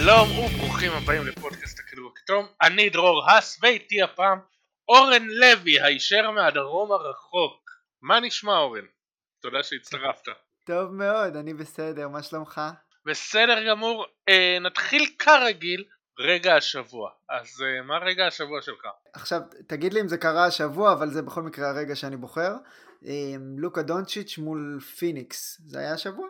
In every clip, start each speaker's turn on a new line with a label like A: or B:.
A: שלום וברוכים הבאים לפודקאסט הכדור הכתום, אני דרור האס ואיתי הפעם אורן לוי הישר מהדרום הרחוק. מה נשמע אורן? תודה שהצטרפת.
B: טוב מאוד, אני בסדר, מה שלומך?
A: בסדר גמור, אה, נתחיל כרגיל רגע השבוע. אז אה, מה רגע השבוע שלך?
B: עכשיו, תגיד לי אם זה קרה השבוע, אבל זה בכל מקרה הרגע שאני בוחר. לוקה דונצ'יץ' מול פיניקס, זה היה השבוע?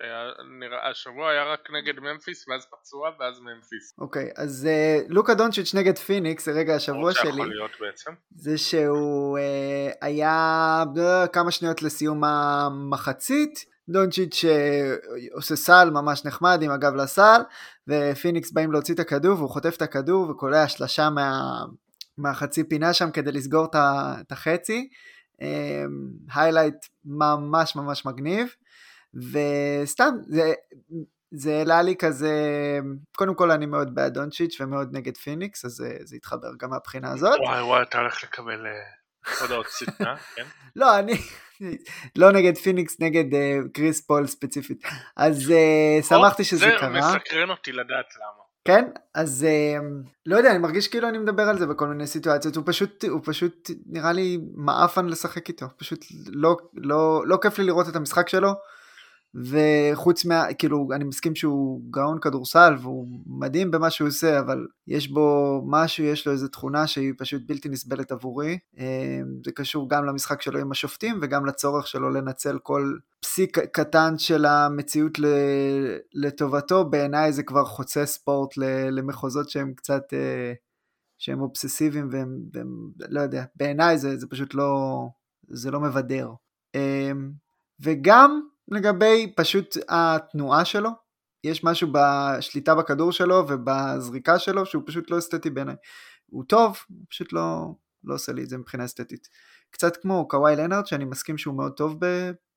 A: היה, נראה, השבוע היה רק נגד ממפיס, ואז פצוע, ואז ממפיס.
B: אוקיי, אז אה, לוקה דונצ'יץ' נגד פיניקס, זה רגע השבוע שלי.
A: שיכול להיות בעצם.
B: זה שהוא אה, היה אה, כמה שניות לסיום המחצית, דונצ'יץ' עושה סל ממש נחמד עם הגב לסל, ופיניקס באים להוציא את הכדור, והוא חוטף את הכדור וקולע שלשה מה, מהחצי פינה שם כדי לסגור את החצי. היילייט ממש ממש מגניב, וסתם, זה, זה העלה לי כזה, קודם כל אני מאוד בעד דונצ'יץ' ומאוד נגד פיניקס, אז זה, זה התחבר גם מהבחינה הזאת.
A: וואי וואי, אתה הולך לקבל הודעות שטנה, כן?
B: לא, אני לא נגד פיניקס, נגד uh, קריס פול ספציפית. אז uh, שמחתי שזה
A: זה
B: קרה.
A: זה מסקרן אותי לדעת למה.
B: כן? אז uh, לא יודע, אני מרגיש כאילו אני מדבר על זה בכל מיני סיטואציות, הוא פשוט, הוא פשוט נראה לי מעפן לשחק איתו, פשוט לא, לא, לא כיף לי לראות את המשחק שלו. וחוץ מה, כאילו, אני מסכים שהוא גאון כדורסל והוא מדהים במה שהוא עושה, אבל יש בו משהו, יש לו איזו תכונה שהיא פשוט בלתי נסבלת עבורי. אה, זה קשור גם למשחק שלו עם השופטים וגם לצורך שלו לנצל כל פסיק קטן של המציאות לטובתו. בעיניי זה כבר חוצה ספורט למחוזות שהם קצת, אה, שהם אובססיביים והם, והם לא יודע, בעיניי זה, זה פשוט לא, זה לא מבדר. אה, וגם לגבי פשוט התנועה שלו, יש משהו בשליטה בכדור שלו ובזריקה שלו שהוא פשוט לא אסתטי בעיניי. הוא טוב, הוא פשוט לא, לא עושה לי את זה מבחינה אסתטית. קצת כמו קוואי לנארד שאני מסכים שהוא מאוד טוב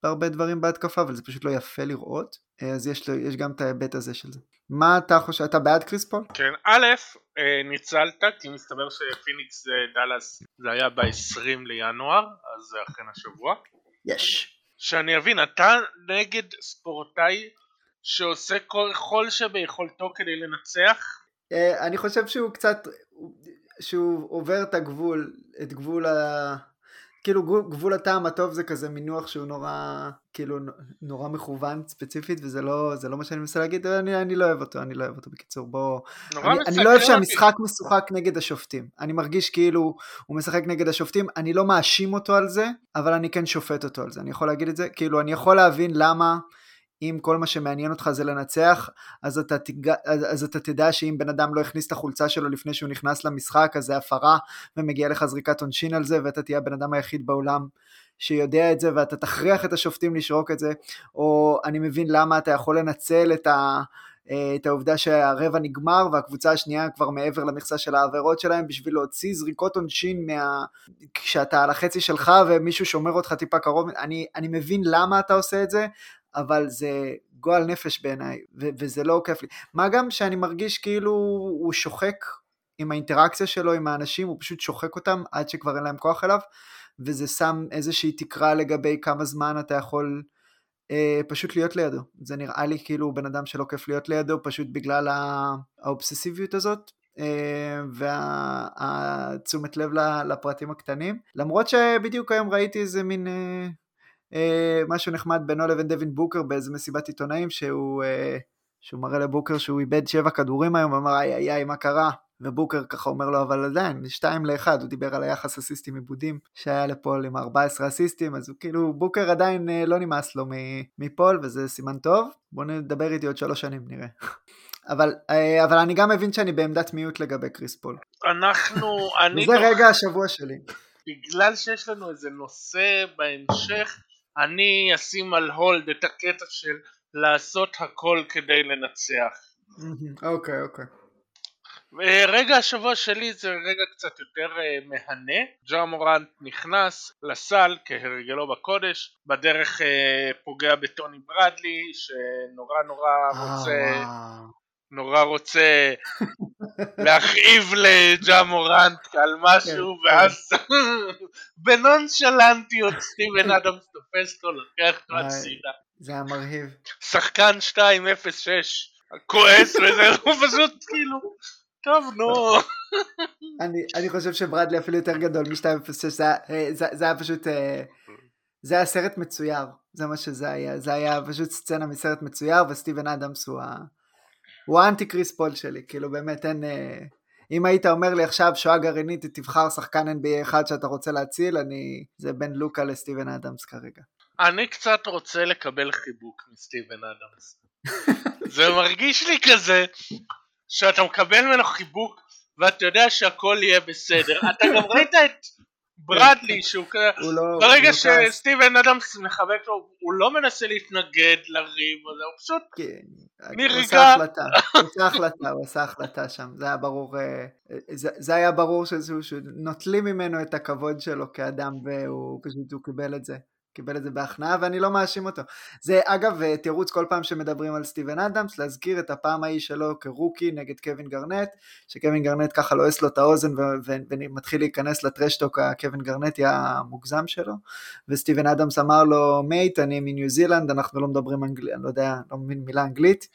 B: בהרבה דברים בהתקפה אבל זה פשוט לא יפה לראות אז יש, יש גם את ההיבט הזה של זה. מה אתה חושב? אתה בעד קריס פול?
A: כן, א', אה, ניצלת כי מסתבר שפיניקס דאלאס זה היה ב-20 לינואר אז זה אכן השבוע.
B: יש.
A: שאני אבין, אתה נגד ספורטאי שעושה כל שביכולתו כדי לנצח?
B: אה, אני חושב שהוא קצת, שהוא עובר את הגבול, את גבול ה... כאילו גבול הטעם הטוב זה כזה מינוח שהוא נורא כאילו נורא מכוון ספציפית וזה לא זה לא מה שאני מנסה להגיד אני, אני לא אוהב אותו אני לא אוהב אותו בקיצור בוא. אני, אני לא אוהב שהמשחק משוחק נגד השופטים. אני מרגיש כאילו הוא משחק נגד השופטים אני לא מאשים אותו על זה אבל אני כן שופט אותו על זה. אני יכול להגיד את זה כאילו אני יכול להבין למה אם כל מה שמעניין אותך זה לנצח, אז אתה, תג... אז, אתה תדע שאם בן אדם לא הכניס את החולצה שלו לפני שהוא נכנס למשחק, אז זה הפרה, ומגיע לך זריקת עונשין על זה, ואתה תהיה הבן אדם היחיד בעולם שיודע את זה, ואתה תכריח את השופטים לשרוק את זה, או אני מבין למה אתה יכול לנצל את ה... את העובדה שהרבע נגמר והקבוצה השנייה כבר מעבר למכסה של העבירות שלהם בשביל להוציא זריקות עונשין מה... כשאתה על החצי שלך ומישהו שומר אותך טיפה קרוב, אני, אני מבין למה אתה עושה את זה, אבל זה גועל נפש בעיניי, וזה לא כיף לי. מה גם שאני מרגיש כאילו הוא שוחק עם האינטראקציה שלו עם האנשים, הוא פשוט שוחק אותם עד שכבר אין להם כוח אליו, וזה שם איזושהי תקרה לגבי כמה זמן אתה יכול אה, פשוט להיות לידו. זה נראה לי כאילו בן אדם שלא כיף להיות לידו, פשוט בגלל האובססיביות הזאת. אה, והתשומת לב לפרטים הקטנים למרות שבדיוק היום ראיתי איזה מין אה, משהו נחמד בינו לבין דווין בוקר באיזה מסיבת עיתונאים שהוא, אה, שהוא מראה לבוקר שהוא איבד שבע כדורים היום ואמר איי איי איי מה קרה ובוקר ככה אומר לו אבל עדיין שתיים לאחד הוא דיבר על היחס אסיסטים עיבודים שהיה לפול עם 14 אסיסטים אז הוא כאילו בוקר עדיין אה, לא נמאס לו מפול וזה סימן טוב בוא נדבר איתי עוד שלוש שנים נראה אבל, אבל אני גם מבין שאני בעמדת מיעוט לגבי קריס פול.
A: אנחנו, אני...
B: וזה רגע השבוע שלי.
A: בגלל שיש לנו איזה נושא בהמשך, אני אשים על הולד את הקטע של לעשות הכל כדי לנצח.
B: אוקיי, אוקיי.
A: רגע השבוע שלי זה רגע קצת יותר uh, מהנה, ג'ה מורנט נכנס לסל כהרגלו בקודש, בדרך uh, פוגע בטוני ברדלי שנורא נורא רוצה נורא רוצה להכאיב לג'ה מורנט על משהו כן, ואז כן. בנונשלנטיות סטיבן אדמס תופס אותו לוקח אותו הצידה.
B: זה היה מרהיב.
A: שחקן 2-0-6 כועס וזה, הוא פשוט כאילו, טוב נו.
B: אני, אני חושב שברדלי אפילו יותר גדול מ-206, זה, אה, זה, זה היה פשוט, אה, זה היה סרט מצויר, זה מה שזה היה, זה היה פשוט סצנה מסרט מצויר, וסטיבן אדמס הוא, ה, הוא האנטי קריס פול שלי, כאילו באמת אין, אה, אם היית אומר לי עכשיו שואה גרעינית תבחר שחקן NBA אחד שאתה רוצה להציל, אני, זה בין לוקה לסטיבן אדמס כרגע.
A: אני קצת רוצה לקבל חיבוק מסטיבן אדמס. זה מרגיש לי כזה שאתה מקבל ממנו חיבוק ואתה יודע שהכל יהיה בסדר. אתה גם ראית את ברדלי שהוא כזה,
B: לא-
A: ברגע
B: כעס.
A: שסטיבן אדמס מחבק לו, הוא לא מנסה להתנגד לריב הזה, הוא פשוט
B: כן,
A: נרגע.
B: הוא עשה החלטה, הוא עשה החלטה, הוא עשה החלטה שם, זה היה ברור, אה, זה, זה היה ברור שנוטלים ממנו את הכבוד שלו כאדם והוא פשוט, הוא קיבל את זה, קיבל את זה בהכנעה ואני לא מאשים אותו. זה אגב אה, תירוץ כל פעם שמדברים על סטיבן אדמס, להזכיר את הפעם ההיא שלו כרוקי נגד קווין גרנט, שקווין גרנט ככה לועס לו את האוזן ומתחיל להיכנס ל trash talk הקווין גרנטי המוגזם שלו, וסטיבן אדמס אמר לו, mate, אני מניו זילנד, אנחנו לא מדברים אנגלית, אני לא יודע, לא מבין מילה אנגלית,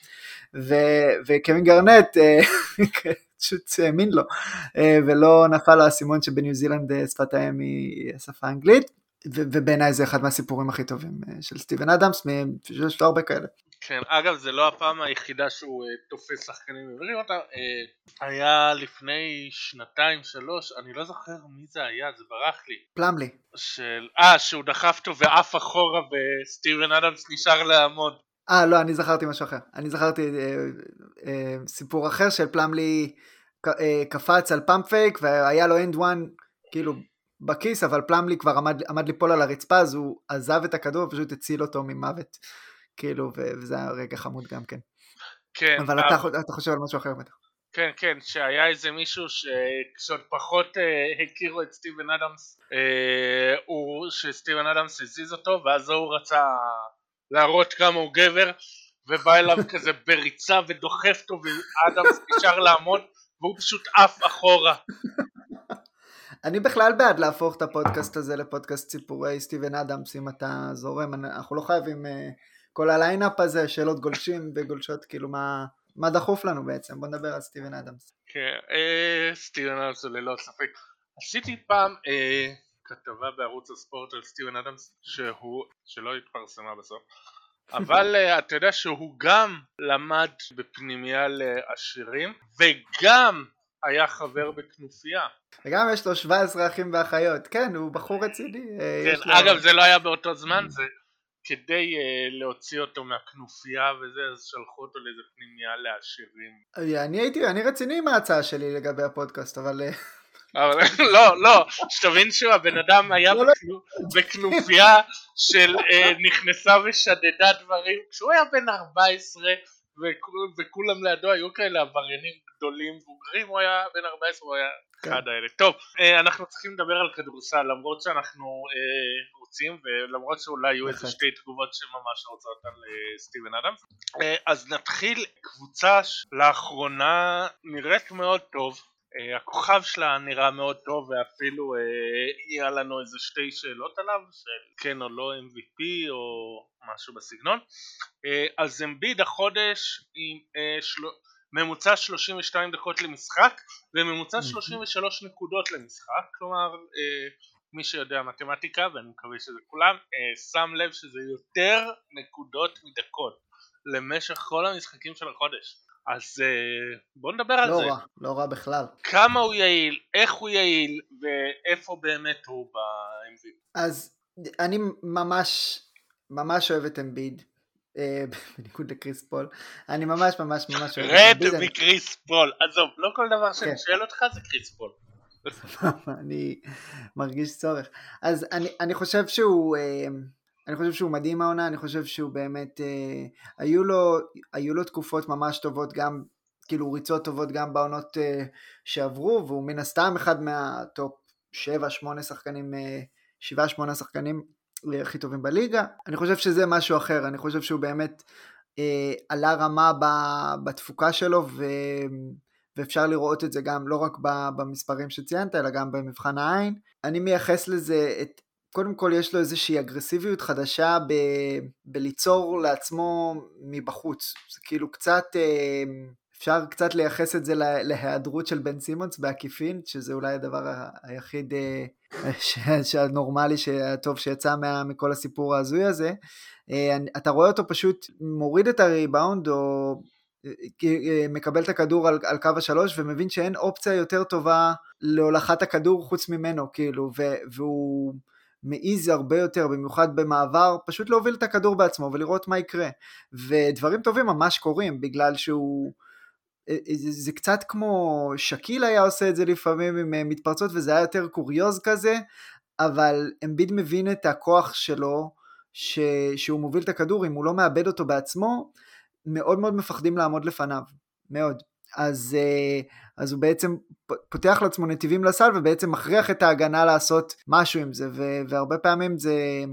B: וקווין גרנט אה, פשוט האמין לו, אה, ולא נפל לו האסימון שבניו זילנד שפת האם היא השפה האנגלית, ובעיניי זה אחד מהסיפורים הכי טובים אה, של סטיבן אדמס, יש לו הרבה כאלה.
A: כן, אגב זה לא הפעם היחידה שהוא uh, תופס שחקנים ועוזר אותם, uh, היה לפני שנתיים שלוש, אני לא זוכר מי זה היה, זה ברח לי,
B: פלמלי.
A: של, אה שהוא דחף אותו ועף אחורה וסטיבן אדמס נשאר לעמוד,
B: אה, לא, אני זכרתי משהו אחר. אני זכרתי אה, אה, סיפור אחר של פלמלי אה, קפץ על pump fake והיה לו and one כאילו בכיס, אבל פלמלי כבר עמד, עמד ליפול על הרצפה, אז הוא עזב את הכדור ופשוט הציל אותו ממוות. כאילו, וזה היה רגע חמוד גם כן.
A: כן,
B: אבל
A: אה,
B: אתה, אתה חושב על משהו אחר בטח.
A: כן כן, שהיה איזה מישהו שכשעוד פחות uh, הכירו את סטיבן אדמס, uh, הוא, שסטיבן אדמס הזיז אותו ואז הוא רצה להראות כמה הוא גבר ובא אליו כזה בריצה ודוחף אותו ואדמס נשאר לעמוד והוא פשוט עף אחורה.
B: אני בכלל בעד להפוך את הפודקאסט הזה לפודקאסט סיפורי סטיבן אדמס, אם אתה זורם, אנחנו לא חייבים אה, כל ה lineup הזה, שאלות גולשים וגולשות, כאילו מה, מה דחוף לנו בעצם, בוא נדבר על סטיבן אדמס.
A: כן, אה, סטיבן אדמס זה ללא ספק. עשיתי פעם אה, כתבה בערוץ הספורט על סטיבן אדמס שהוא, שלא התפרסמה בסוף, אבל אה, אתה יודע שהוא גם למד בפנימייה לעשירים וגם היה חבר בכנופיה.
B: וגם יש לו 17 אחים ואחיות, כן, הוא בחור רציני. אה,
A: כן,
B: יש לו...
A: אגב זה לא היה באותו זמן, זה כדי אה, להוציא אותו מהכנופיה וזה, אז שלחו אותו לאיזה פנימייה לעשירים.
B: אה, אני הייתי, אני רציני עם ההצעה שלי לגבי הפודקאסט, אבל
A: אבל לא, לא, שתבין שהוא הבן אדם היה
B: לא, לא.
A: בכנו- בכנופיה של נכנסה ושדדה דברים כשהוא היה בן 14 וכו- וכולם לידו היו כאלה עבריינים גדולים מבוגרים הוא היה בן 14 הוא היה
B: כן.
A: אחד האלה. טוב, אה, אנחנו צריכים לדבר על כדורסל למרות שאנחנו אה, רוצים ולמרות שאולי יהיו איזה. שתי תגובות שממש רוצות על אה, סטיבן אדמס. אז נתחיל קבוצה שלאחרונה נראית מאוד טוב. אה, הכוכב שלה נראה מאוד טוב ואפילו אה, יהיה לנו איזה שתי שאלות עליו של כן או לא MVP או משהו בסגנון. אה, אז אמביד החודש עם אה. ממוצע 32 דקות למשחק וממוצע 33 נקודות למשחק כלומר אה, מי שיודע מתמטיקה ואני מקווה שזה כולם אה, שם לב שזה יותר נקודות מדקות למשך כל המשחקים של החודש אז אה, בוא נדבר על
B: לא
A: זה
B: רע, לא רע בכלל.
A: כמה הוא יעיל, איך הוא יעיל ואיפה באמת הוא ב-MVP
B: אז אני ממש, ממש אוהב את אמביד, אה, בניגוד לקריס פול, אני ממש ממש ממש אוהב את
A: ג'ואל
B: אמביד, אני-
A: מקריס פול, עזוב, לא כל דבר שאני
B: כן.
A: שואל אותך זה קריס פול
B: אני מרגיש צורך. אז אני, אני חושב שהוא, אה, אני חושב שהוא מדהים העונה, אני חושב שהוא באמת, אה, היו לו, היו לו תקופות ממש טובות גם, כאילו ריצות טובות גם בעונות אה, שעברו, והוא מן הסתם אחד מה top 7-8 שחקנים, 7-8 שחקנים אה, הכי טובים בליגה. אני חושב שזה משהו אחר, אני חושב שהוא באמת אה, עלה רמה ב, בתפוקה שלו, ו... ואפשר לראות את זה גם לא רק במספרים שציינת, אלא גם במבחן העין. אני מייחס לזה את קודם כל יש לו איזושהי אגרסיביות חדשה ב, בליצור לעצמו מבחוץ. זה כאילו קצת, אה, אפשר קצת לייחס את זה להיעדרות של בן סימונס בעקיפין, שזה אולי הדבר היחיד הנורמלי, הטוב שיצא מה, מכל הסיפור ההזוי הזה. אתה רואה אותו פשוט מוריד את הריבאונד או מקבל את הכדור על, על קו השלוש ומבין שאין אופציה יותר טובה להולכת הכדור חוץ ממנו, כאילו, ו, והוא מעיז הרבה יותר, במיוחד במעבר, פשוט להוביל את הכדור בעצמו ולראות מה יקרה. ודברים טובים ממש קורים, בגלל שהוא... אה, אה, זה, קצת כמו שקיל היה עושה את זה לפעמים עם אה, מתפרצות וזה היה יותר קוריוז כזה, אבל אמביד מבין את הכוח שלו, ש, שהוא מוביל את הכדור, אם הוא לא מאבד אותו בעצמו, מאוד מאוד מפחדים לעמוד לפניו, מאוד. אז, אה, אז הוא בעצם פותח לעצמו נתיבים לסל ובעצם מכריח את ההגנה לעשות משהו עם זה, והרבה פעמים זה,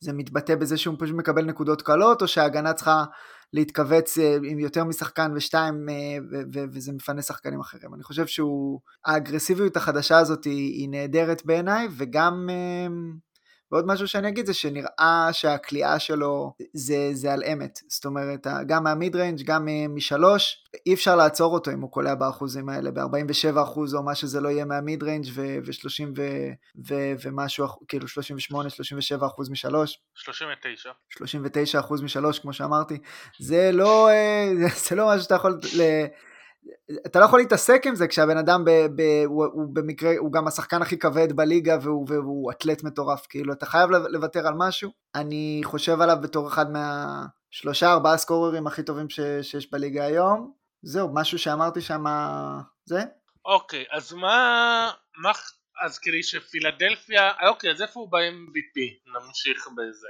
B: זה מתבטא בזה שהוא פשוט מקבל נקודות קלות, או שההגנה צריכה להתכווץ אה, עם יותר משחקן ושתיים, אה, וזה מפנה שחקנים אחרים. אני חושב שהאגרסיביות החדשה הזאת היא, היא נהדרת בעיניי, וגם... ועוד משהו שאני אגיד זה שנראה שהקליעה שלו זה, זה על אמת, זאת אומרת גם מה mid-range גם משלוש, אי אפשר לעצור אותו אם הוא קולע באחוזים האלה, ב-47 אחוז או מה שזה לא יהיה מה mid-range ו-30 ו- ו- ומשהו, כאילו 38, 37 אחוז משלוש.
A: 39.
B: 39 אחוז משלוש כמו שאמרתי, זה לא, אה, זה לא משהו שאתה יכול אתה לא יכול להתעסק עם זה כשהבן אדם ב, ב, הוא, הוא במקרה, הוא גם השחקן הכי כבד בליגה והוא, והוא אתלט מטורף, כאילו אתה חייב לוותר על משהו, אני חושב עליו בתור אחד מהשלושה ארבעה סקוררים הכי טובים ש, שיש בליגה היום, זהו, משהו שאמרתי שם, זה?
A: אוקיי, אז מה, מה, אז כדי שפילדלפיה, אוקיי, אז איפה הוא ב-MVP? נמשיך בזה.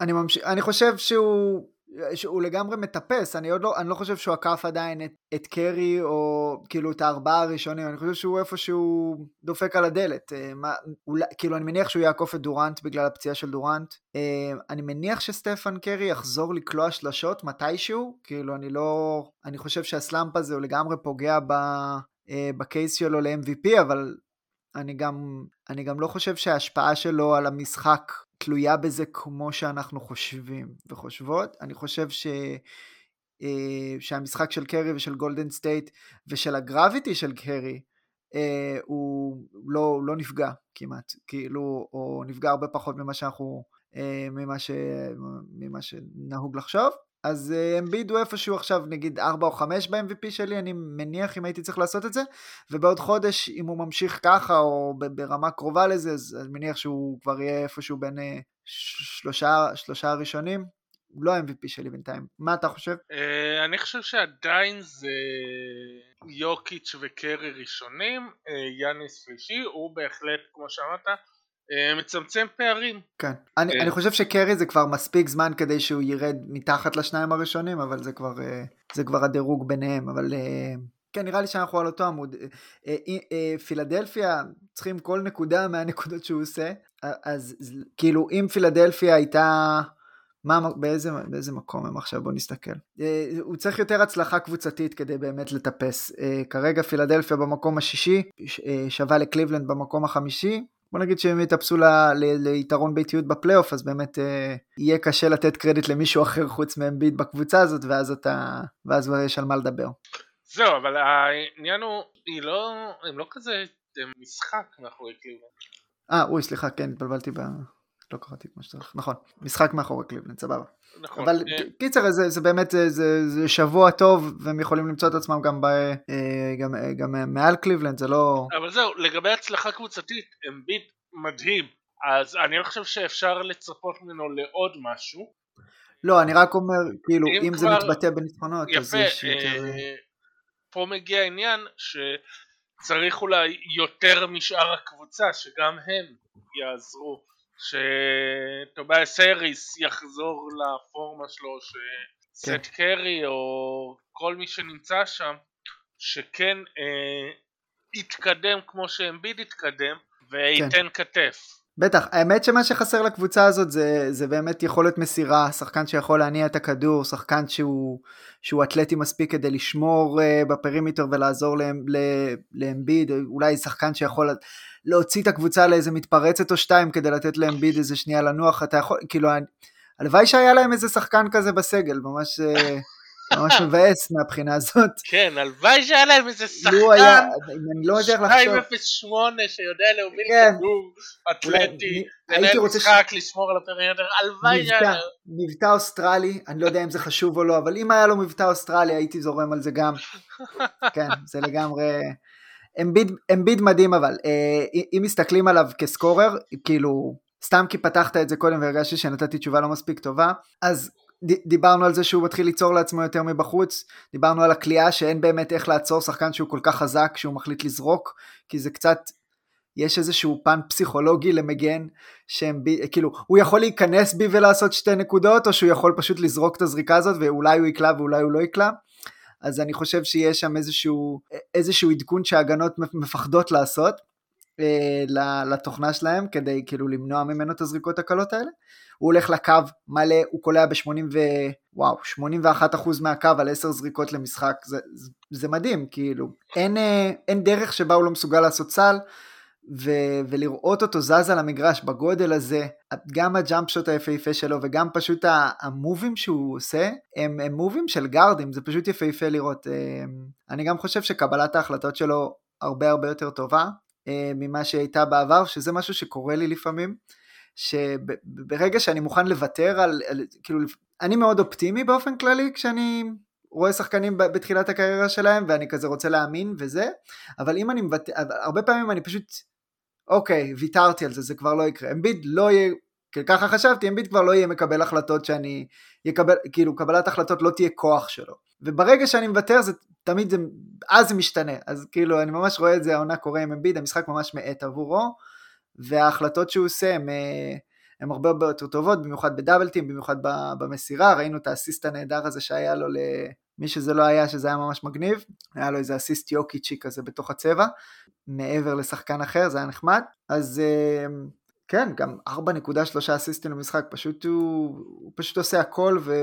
B: אני, ממש... אני חושב שהוא שהוא לגמרי מטפס, אני עוד לא, אני לא חושב שהוא עקף עדיין את, את קרי או כאילו את הארבעה הראשונים, אני חושב שהוא איפשהו דופק על הדלת. אה, מה, אולי, כאילו אני מניח שהוא יעקוף את דורנט בגלל הפציעה של דורנט. אה, אני מניח שסטפן קרי יחזור לקלוע שלשות מתישהו, כאילו אני לא, אני חושב שהסלאמפ הזה הוא לגמרי פוגע ב, אה, ב case שלו ל-MVP, אבל אני גם, אני גם לא חושב שההשפעה שלו על המשחק תלויה בזה כמו שאנחנו חושבים וחושבות. אני חושב ש... אה, שהמשחק של קרי ושל גולדן סטייט ושל ה gravity של קרי אה, הוא לא, לא נפגע כמעט, כאילו, או נפגע הרבה פחות ממה שאנחנו, אה, ממה, ש, ממה שנהוג לחשוב. אז אמביד הוא איפשהו עכשיו נגיד 4 או 5 ב-MVP שלי, אני מניח אם הייתי צריך לעשות את זה, ובעוד חודש אם הוא ממשיך ככה או ברמה קרובה לזה, אז אני מניח שהוא כבר יהיה איפשהו בין אה, שלושה, שלושה הראשונים. הוא לא ה-MVP שלי בינתיים. מה אתה חושב?
A: Uh, אני חושב שעדיין זה יוקיץ' וקרי ראשונים, יאניס שלישי, הוא בהחלט, כמו שאמרת, אה, מצמצם פערים.
B: כן. אני, אה. אני חושב שקרי זה כבר מספיק זמן כדי שהוא ירד מתחת לשניים הראשונים, אבל זה כבר, אה, זה כבר הדירוג ביניהם, אבל כן, נראה לי שאנחנו על אותו עמוד. פילדלפיה צריכים כל נקודה מהנקודות שהוא עושה, אז כאילו אם פילדלפיה הייתה... מה, באיזה, באיזה מקום הם עכשיו? בוא נסתכל. הוא צריך יותר הצלחה קבוצתית כדי באמת לטפס. כרגע פילדלפיה במקום השישי, שווה לקליבלנד במקום החמישי, בוא נגיד שהם יטפסו ל, ל, ליתרון ביתיות בפלייאוף, אז באמת אה, יהיה קשה לתת קרדיט למישהו אחר חוץ מאמביט בקבוצה הזאת, ואז אתה, ואז יש על מה לדבר.
A: זהו, אבל העניין הוא, היא לא, הם לא כזה משחק מאחורי קליבלנד.
B: אה, אוי, סליחה, כן, התבלבלתי ב... לא קראתי כמו שצריך, נכון, משחק מאחורי קליבלנד, סבבה. נכון. אבל אה, קיצר, זה, זה באמת, זה, זה, זה שבוע טוב, והם יכולים למצוא את עצמם גם, ב, אה, גם, אה, גם מעל קליבלנד, זה לא...
A: אבל זהו, לגבי הצלחה קבוצתית, אמביד מדהים, אז אני לא חושב שאפשר לצפות ממנו לעוד משהו.
B: לא, אני רק אומר, כאילו, אם, אם כבר... זה מתבטא בניצחונות, אז יש יותר...
A: פה מגיע העניין שצריך אולי יותר משאר הקבוצה, שגם הם יעזרו. שטובייס האריס יחזור לפורמה שלו, שסט כן. קרי או כל מי שנמצא שם, שכן אה, יתקדם כמו שאמביד יתקדם וייתן כן. כתף.
B: בטח, האמת שמה שחסר לקבוצה הזאת זה, זה באמת יכולת מסירה, שחקן שיכול להניע את הכדור, שחקן שהוא, שהוא אתלטי מספיק כדי לשמור uh, ב perimeter ולעזור לאמביד, אולי שחקן שיכול להוציא את הקבוצה לאיזה מתפרצת או שתיים כדי לתת לאמביד איזה שנייה לנוח, אתה יכול, כאילו, הלוואי שהיה להם איזה שחקן כזה בסגל, ממש... Uh, ממש מבאס מהבחינה הזאת.
A: כן, הלוואי שהיה להם איזה שחקן,
B: אני לא יודע איך לחשוב.
A: 208 שיודע להוביל כן. כדור, אתלטי, לנהל משחק, לשמור על ה perimeter, הלוואי שהיה להם.
B: מבטא אוסטרלי, אני לא יודע אם זה חשוב או לא, אבל אם היה לו מבטא אוסטרלי הייתי זורם על זה גם. כן, זה לגמרי... אמביד מדהים אבל, אה, אם מסתכלים עליו כ scorer, כאילו, סתם כי פתחת את זה קודם והרגשתי שנתתי תשובה לא מספיק טובה, אז דיברנו על זה שהוא מתחיל ליצור לעצמו יותר מבחוץ, דיברנו על הכלייה שאין באמת איך לעצור שחקן שהוא כל כך חזק שהוא מחליט לזרוק, כי זה קצת, יש איזשהו פן פסיכולוגי למגן, שהם כאילו, הוא יכול להיכנס בי ולעשות שתי נקודות, או שהוא יכול פשוט לזרוק את הזריקה הזאת ואולי הוא יקלע ואולי הוא לא יקלע. אז אני חושב שיש שם איזשהו, איזשהו עדכון שההגנות מפחדות לעשות אה, לתוכנה שלהם, כדי כאילו למנוע ממנו את הזריקות הקלות האלה. הוא הולך לקו מלא, הוא קולע ב-80 ו... וואו, 81% מהקו על 10 זריקות למשחק, זה, זה, מדהים, כאילו. אין, אה, אין דרך שבה הוא לא מסוגל לעשות סל, ו, ולראות אותו זז על המגרש בגודל הזה, גם הג'אמפ שוט היפהפה שלו וגם פשוט המובים שהוא עושה, הם, הם מובים של גארדים, זה פשוט יפהפה לראות. אה, אני גם חושב שקבלת ההחלטות שלו הרבה הרבה יותר טובה אה, ממה שהייתה בעבר, שזה משהו שקורה לי לפעמים. שברגע שאני מוכן לוותר על, על, כאילו, אני מאוד אופטימי באופן כללי כשאני רואה שחקנים בתחילת הקריירה שלהם ואני כזה רוצה להאמין וזה, אבל אם אני מוותר, הרבה פעמים אני פשוט, אוקיי, ויתרתי על זה, זה כבר לא יקרה. אמביד לא יהיה, ככה חשבתי, אמביד כבר לא יהיה מקבל החלטות שאני יקבל, כאילו קבלת החלטות לא תהיה כוח שלו. וברגע שאני מוותר זה תמיד זה, אז זה משתנה, אז כאילו אני ממש רואה את זה, העונה קורה עם אמביד, המשחק ממש מאט עבורו. וההחלטות שהוא עושה הן הם הרבה הרבה יותר טובות, במיוחד בדאבלטים, במיוחד במסירה, ראינו את האסיסט הנהדר הזה שהיה לו למי שזה לא היה, שזה היה ממש מגניב, היה לו איזה אסיסט יוקיצ'י כזה בתוך הצבע, מעבר לשחקן אחר, זה היה נחמד, אז כן, גם 4.3 אסיסטים למשחק, פשוט הוא, הוא פשוט עושה הכל ו...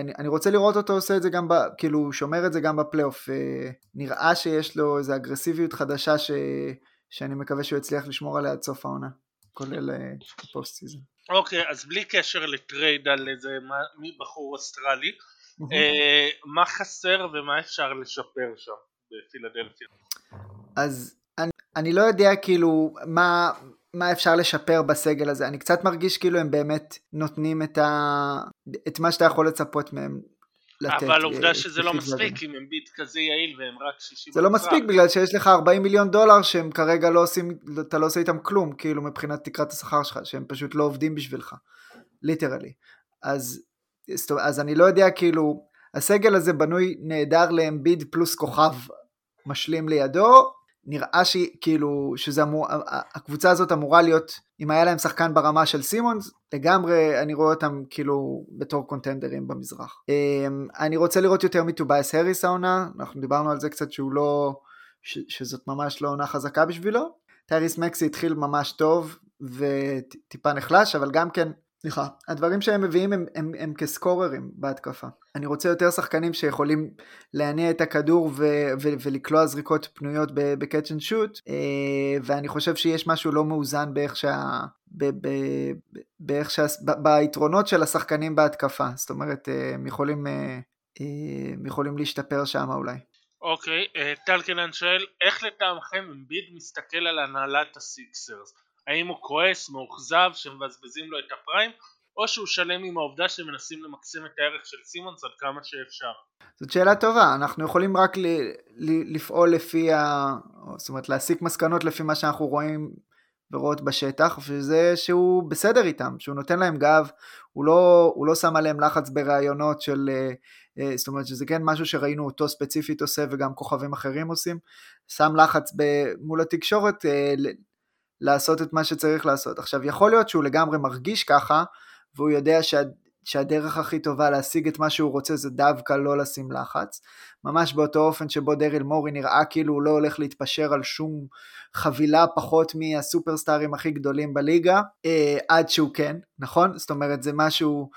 B: אני, אני רוצה לראות אותו עושה את זה גם, ב, כאילו שומר את זה גם בפלייאוף, נראה שיש לו איזו אגרסיביות חדשה ש, שאני מקווה שהוא יצליח לשמור עליה עד סוף העונה, כולל פוסט אה, season.
A: אוקיי, אז בלי קשר ל trade על איזה בחור אוסטרלי, אה, מה חסר ומה אפשר לשפר שם בפילדלפיה?
B: אז אני, אני לא יודע כאילו מה, מה אפשר לשפר בסגל הזה, אני קצת מרגיש כאילו הם באמת נותנים את, ה, את מה שאתה יכול לצפות מהם
A: לתת. אבל עובדה שזה לא מספיק אם אמביד כזה יעיל והם רק 60
B: זה לא מספיק בגלל שיש לך 40 מיליון דולר שהם כרגע לא עושים, אתה לא עושה איתם כלום, כאילו מבחינת תקרת השכר שלך, שהם פשוט לא עובדים בשבילך, literally. אז, אז אני לא יודע, כאילו, הסגל הזה בנוי נהדר לאמביד פלוס כוכב משלים לידו, נראה שכאילו שזה אמור, הקבוצה הזאת אמורה להיות, אם היה להם שחקן ברמה של סימונס, לגמרי אני רואה אותם כאילו בתור קונטנדרים במזרח. אמ, אני רוצה לראות יותר מטובייס הריס העונה, אנחנו דיברנו על זה קצת שהוא לא, ש, שזאת ממש לא עונה חזקה בשבילו. טייריס מקסי התחיל ממש טוב וטיפה נחלש, אבל גם כן סליחה, הדברים שהם מביאים הם, הם, הם כסקוררים בהתקפה. אני רוצה יותר שחקנים שיכולים להניע את הכדור ו, ו, ולקלוע זריקות פנויות ב catch and shoot, ואני חושב שיש משהו לא מאוזן באיך שה... ב, ב, באיך שה... ב, ביתרונות של השחקנים בהתקפה, זאת אומרת אה, הם יכולים, אה, אה, הם יכולים להשתפר שם אולי.
A: אוקיי, טלקינן שואל, איך לטעמכם אמביד מסתכל על הנהלת הסיקסרס? האם הוא כועס, מאוכזב, שמבזבזים לו את הפריים, או שהוא שלם עם העובדה שמנסים למקסם את הערך של סימונס עד כמה שאפשר?
B: זאת שאלה טובה, אנחנו יכולים רק ל, ל, לפעול לפי ה... זאת אומרת להסיק מסקנות לפי מה שאנחנו רואים ורואות בשטח, וזה שהוא בסדר איתם, שהוא נותן להם גב, הוא לא, הוא לא שם עליהם לחץ בראיונות של... אה, אה, זאת אומרת שזה כן משהו שראינו אותו ספציפית עושה וגם כוכבים אחרים עושים, שם לחץ מול התקשורת אה, לעשות את מה שצריך לעשות. עכשיו יכול להיות שהוא לגמרי מרגיש ככה והוא יודע שה, שהדרך הכי טובה להשיג את מה שהוא רוצה זה דווקא לא לשים לחץ. ממש באותו אופן שבו דריל מורי נראה כאילו הוא לא הולך להתפשר על שום חבילה פחות מהסופרסטארים הכי גדולים בליגה, אה, עד שהוא כן, נכון? זאת אומרת זה משהו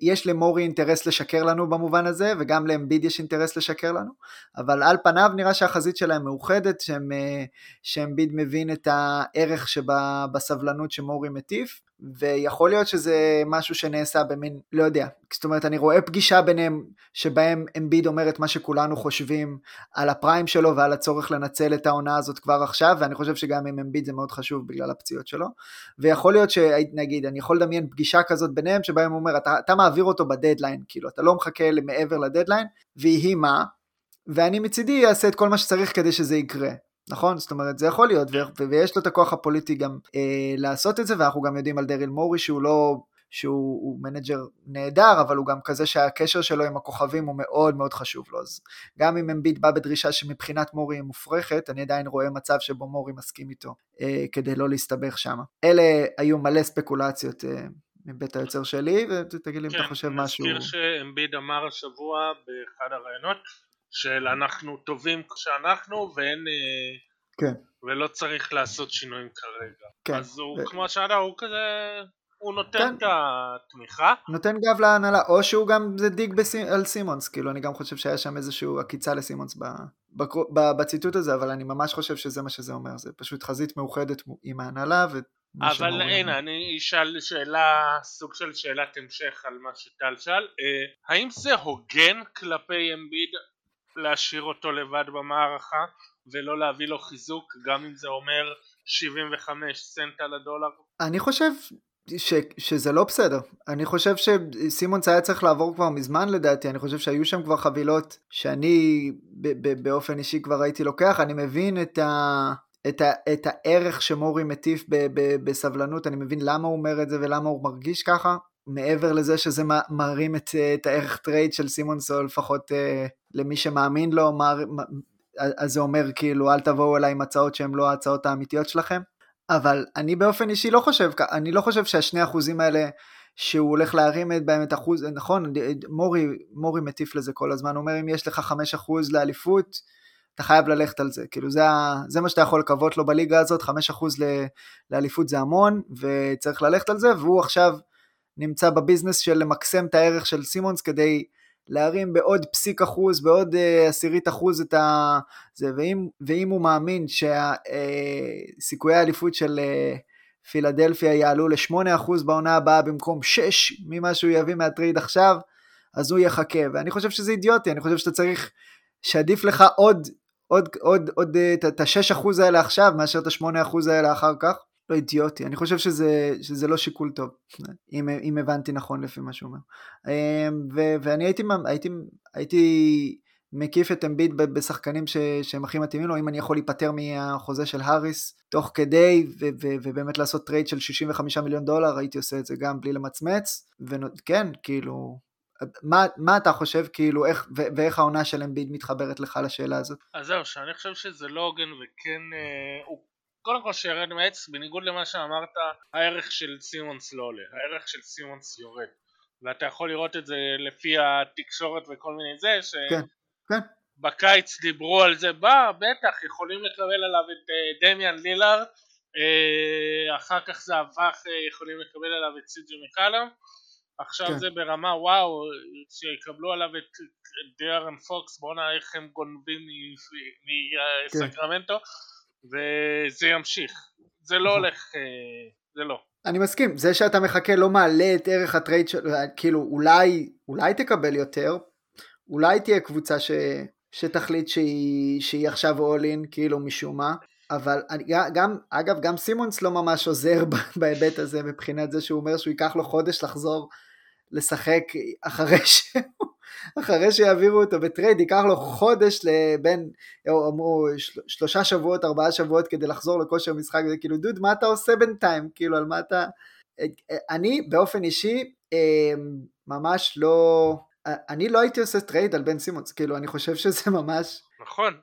B: יש למורי אינטרס לשקר לנו במובן הזה, וגם לאמביד יש אינטרס לשקר לנו, אבל על פניו נראה שהחזית שלהם מאוחדת, אה, שאמביד מבין את הערך שבסבלנות שמורי מטיף, ויכול להיות שזה משהו שנעשה במין, לא יודע, זאת אומרת אני רואה פגישה ביניהם שבהם אמביד אומר את מה שכולנו חושבים על הפריים שלו ועל הצורך לנצל את העונה הזאת כבר עכשיו, ואני חושב שגם עם אמביד זה מאוד חשוב בגלל הפציעות שלו, ויכול להיות שנגיד, אני יכול לדמיין פגישה כזאת ביניהם שבהם הוא אומר, אתה, אתה מעביר אותו בדדליין, כאילו אתה לא מחכה מעבר לדדליין, ויהי מה, ואני מצידי אעשה את כל מה שצריך כדי שזה יקרה. נכון? זאת אומרת, זה יכול להיות, ו- ויש לו את הכוח הפוליטי גם אה, לעשות את זה, ואנחנו גם יודעים על דריל מורי שהוא לא, שהוא מנג'ר נהדר, אבל הוא גם כזה שהקשר שלו עם הכוכבים הוא מאוד מאוד חשוב לו. אז גם אם אמביט בא בדרישה שמבחינת מורי היא מופרכת, אני עדיין רואה מצב שבו מורי מסכים איתו, אה, כדי לא להסתבך שם. אלה היו מלא ספקולציות. אה, מבית היוצר שלי, ותגיד לי אם אתה כן, חושב משהו.
A: כן, נזכיר שאמביד אמר השבוע באחד הראיונות של אנחנו טובים כשאנחנו ואין... אה, כן. ולא צריך לעשות שינויים כרגע. כן. אז הוא, ו... כמו שאתה, הוא כזה... הוא נותן כן. את התמיכה.
B: נותן גב להנהלה, או שהוא גם, זה דיג בסימ, על סימונס, כאילו אני גם חושב שהיה שם איזושהי עקיצה לסימונס ב, ב, ב, בציטוט הזה, אבל אני ממש חושב שזה מה שזה אומר, זה פשוט חזית מאוחדת עם ההנהלה, ו...
A: אבל הנה, אני אשאל שאלה, סוג של שאלת המשך על מה שטל שאל, אה, האם זה הוגן כלפי אמביד להשאיר אותו לבד במערכה ולא להביא לו חיזוק גם אם זה אומר 75 סנט על הדולר?
B: אני חושב ש, שזה לא בסדר. אני חושב שסימונס היה צריך לעבור כבר מזמן לדעתי, אני חושב שהיו שם כבר חבילות שאני ב, ב, באופן אישי כבר הייתי לוקח, אני מבין את ה... את, ה, את הערך שמורי מטיף ב, ב, בסבלנות, אני מבין למה הוא אומר את זה ולמה הוא מרגיש ככה, מעבר לזה שזה מרים את, את הערך טרייד של סימונס, או לפחות אה, למי שמאמין לו, מר, אז זה אומר כאילו אל תבואו אליי עם הצעות שהן לא ההצעות האמיתיות שלכם. אבל אני באופן אישי לא חושב, אני לא חושב שהשני אחוזים האלה שהוא הולך להרים את בהם את אחוז, נכון, מורי, מורי מטיף לזה כל הזמן, אומר אם יש לך חמש אחוז לאליפות, אתה חייב ללכת על זה, כאילו זה, זה מה שאתה יכול לקוות לו בליגה הזאת, חמש אחוז לאליפות זה המון, וצריך ללכת על זה, והוא עכשיו נמצא בביזנס של למקסם את הערך של סימונס כדי להרים בעוד פסיק אחוז, בעוד uh, עשירית אחוז את ה... זה, ואם, ואם הוא מאמין שסיכויי uh, האליפות של uh, פילדלפיה יעלו ל-8% בעונה הבאה במקום 6 ממה שהוא יביא מהטריד עכשיו, אז הוא יחכה, ואני חושב שזה אידיוטי, אני חושב שאתה צריך, שעדיף לך עוד, עוד, עוד, עוד את ה-6% האלה עכשיו, מאשר את ה-8% האלה אחר כך. לא אידיוטי, אני חושב שזה, שזה לא שיקול טוב, אם, אם הבנתי נכון לפי מה שהוא אומר. אמ, ו, ואני הייתי, הייתי, הייתי מקיף את אמביט בשחקנים ש, שהם הכי מתאימים לו, אם אני יכול להיפטר מהחוזה של האריס תוך כדי, ו, ו, ובאמת לעשות טרייד של 65 מיליון דולר, הייתי עושה את זה גם בלי למצמץ, וכן, כאילו, מה, מה אתה חושב כאילו איך ו- ואיך העונה של אמביד מתחברת לך לשאלה הזאת?
A: אז זהו שאני חושב שזה לא הוגן וכן אה, הוא קודם כל שירד מעץ, בניגוד למה שאמרת, הערך של סימונס לא עולה, הערך של סימונס יורד. ואתה יכול לראות את זה לפי התקשורת וכל מיני זה, שבקיץ כן, כן. דיברו על זה, בא, בטח, יכולים לקבל עליו את uh, דמיאן לילארד, uh, אחר כך זה הפך, uh, יכולים לקבל עליו את סיג'י מקלאם, עכשיו כן. זה ברמה וואו, שיקבלו עליו את דיארן פוקס, בואנה איך הם גונבים מסקרמנטו. כן. וזה ימשיך. זה לא נכון. הולך, אה, זה לא.
B: אני מסכים, זה שאתה מחכה לא מעלה את ערך הטרייד של, כאילו אולי, אולי תקבל יותר, אולי תהיה קבוצה ש, שתחליט שהיא, שהיא עכשיו all in כאילו משום מה, אבל אני, גם, אגב גם סימונס לא ממש עוזר בהיבט הזה מבחינת זה שהוא אומר שהוא ייקח לו חודש לחזור לשחק אחרי שהוא אחרי שיעבירו אותו בטרייד, ייקח לו חודש לבין, אמרו שלושה שבועות, ארבעה שבועות כדי לחזור לכושר משחק, זה כאילו דוד מה אתה עושה בינתיים, כאילו על מה אתה, אני באופן אישי אמ, ממש לא, אני לא הייתי עושה טרייד על בן סימונס, כאילו אני חושב שזה ממש,
A: נכון,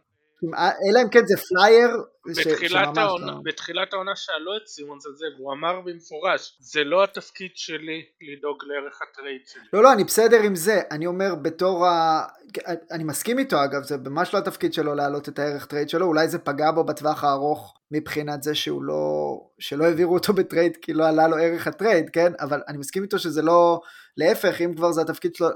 B: אלא אם כן זה פלייר
A: בתחילת, העונה, לא. בתחילת העונה שאלו את סימונס על זה והוא אמר במפורש זה לא התפקיד שלי לדאוג לערך הטרייד שלי.
B: לא לא אני בסדר עם זה אני אומר בתור ה... אני מסכים איתו אגב זה ממש לא התפקיד שלו להעלות את הערך טרייד שלו אולי זה פגע בו בטווח הארוך מבחינת זה שהוא לא שלא העבירו אותו בטרייד כי לא עלה לו ערך הטרייד כן אבל אני מסכים איתו שזה לא להפך אם כבר זה התפקיד שלו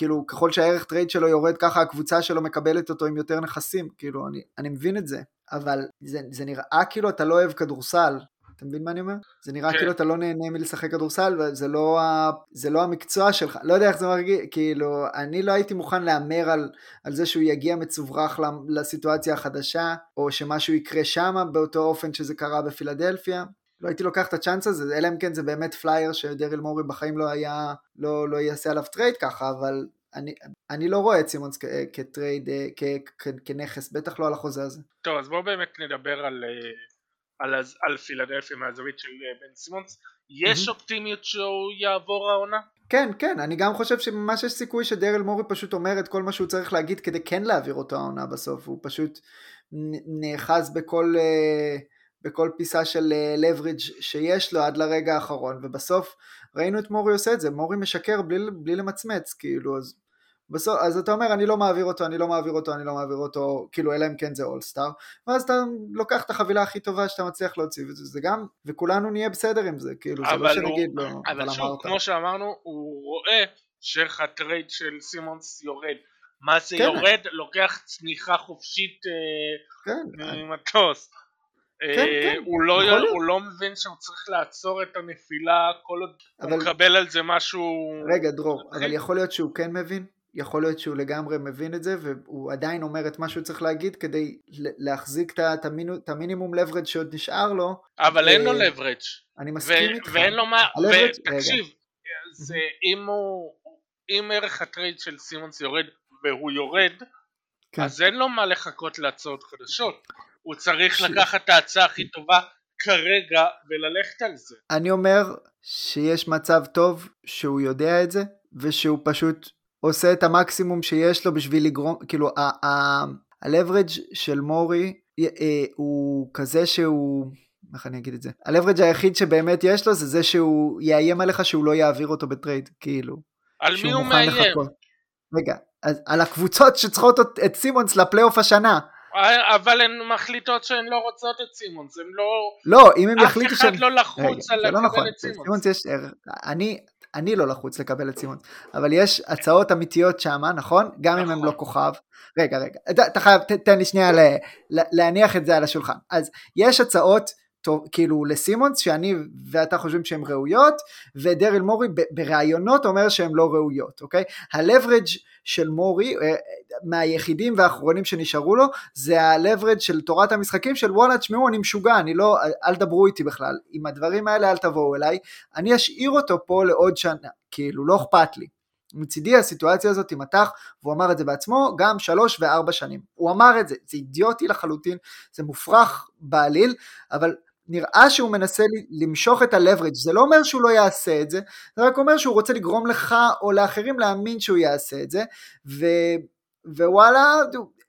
B: כאילו ככל שהערך טרייד שלו יורד ככה הקבוצה שלו מקבלת אותו עם יותר נכסים כאילו אני, אני מבין את זה אבל זה, זה נראה כאילו אתה לא אוהב כדורסל אתה מבין מה אני אומר? זה נראה כן. כאילו אתה לא נהנה מלשחק כדורסל וזה לא, ה... לא המקצוע שלך, לא יודע איך זה מרגיש, כאילו אני לא הייתי מוכן להמר על, על זה שהוא יגיע מצוברח לסיטואציה החדשה או שמשהו יקרה שם באותו אופן שזה קרה בפילדלפיה לא הייתי לוקח את הצ'אנס הזה, אלא אם כן זה באמת פלייר שדריל מורי בחיים לא היה, לא, לא יעשה עליו טרייד ככה, אבל אני, אני לא רואה את סימונס כ, כטרייד, כ, כ, כנכס, בטח לא על החוזה הזה.
A: טוב, אז בואו באמת נדבר על, אה, על, על, על פילדלפיה מהזווית של אה, בן סימונס. יש mm-hmm. אופטימיות שהוא יעבור העונה?
B: כן, כן, אני גם חושב שממש יש סיכוי שדרל מורי פשוט אומר את כל מה שהוא צריך להגיד כדי כן להעביר אותו העונה בסוף, הוא פשוט נאחז בכל... Uh, בכל פיסה של לברידג' uh, שיש לו עד לרגע האחרון ובסוף ראינו את מורי עושה את זה מורי משקר בלי, בלי למצמץ כאילו אז בסוף אז אתה אומר אני לא מעביר אותו אני לא מעביר אותו אני לא מעביר אותו כאילו אלא אם כן זה אולסטאר ואז אתה לוקח את החבילה הכי טובה שאתה מצליח להוציא וזה זה גם וכולנו נהיה בסדר עם זה כאילו זה לא שנגיד
A: לא אבל, אבל שוב אמרת. כמו שאמרנו הוא רואה שערך הטרייד של סימונס יורד מה זה כן. יורד לוקח צניחה חופשית אה, כן. ממטוס כן, אה, כן, הוא, לא, הוא לא מבין שהוא צריך לעצור את הנפילה כל עוד אבל... הוא מקבל על זה משהו...
B: רגע דרור, אבל יכול להיות שהוא כן מבין? יכול להיות שהוא לגמרי מבין את זה והוא עדיין אומר את מה שהוא צריך להגיד כדי להחזיק את, המינימום leverage שעוד נשאר לו.
A: אבל ו... אין לו leverage.
B: אני מסכים איתך.
A: ואין לו מה, ותקשיב, זה אם הוא, אם ערך הטרייד של סימונס יורד והוא יורד, כן. אז אין לו מה לחכות להצעות חדשות. הוא צריך ש... לקחת את ההצעה הכי טובה כרגע וללכת על זה.
B: אני אומר שיש מצב טוב שהוא יודע את זה ושהוא פשוט עושה את המקסימום שיש לו בשביל לגרום, כאילו ה-leverage של מורי אה, הוא כזה שהוא, איך אני אגיד את זה? ה-leverage היחיד שבאמת יש לו זה זה שהוא יאיים עליך שהוא לא יעביר אותו בטרייד, כאילו.
A: על מי הוא מאיים? לחכות.
B: רגע, אז על הקבוצות שצריכות את סימונס לפלייאוף השנה.
A: אבל הן מחליטות שהן לא רוצות את סימונס, הן לא...
B: לא, אם הם יחליטו
A: שהן... אף אחד לא לחוץ על
B: לא לקבל נכון. את סימונס. יש... אני, אני לא לחוץ לקבל את סימונס, אבל יש הצעות אמיתיות שם, נכון? גם נכון. אם הם לא כוכב. רגע, רגע, אתה חייב, תן לי שנייה להניח את זה על השולחן. אז יש הצעות טוב, כאילו לסימונס שאני ואתה חושבים שהן ראויות ודריל מורי בראיונות אומר שהן לא ראויות אוקיי הלברג' של מורי אה, מהיחידים והאחרונים שנשארו לו זה הלברג' של תורת המשחקים של וואלה תשמעו אני משוגע אני לא אל דברו איתי בכלל עם הדברים האלה אל תבואו אליי אני אשאיר אותו פה לעוד שנה כאילו לא אכפת לי מצידי הסיטואציה הזאת תימתח, והוא אמר את זה בעצמו, גם שלוש וארבע שנים. הוא אמר את זה, זה אידיוטי לחלוטין, זה מופרך בעליל, אבל נראה שהוא מנסה למשוך את הלברג' זה לא אומר שהוא לא יעשה את זה, זה רק אומר שהוא רוצה לגרום לך או לאחרים להאמין שהוא יעשה את זה, ו, ווואלה,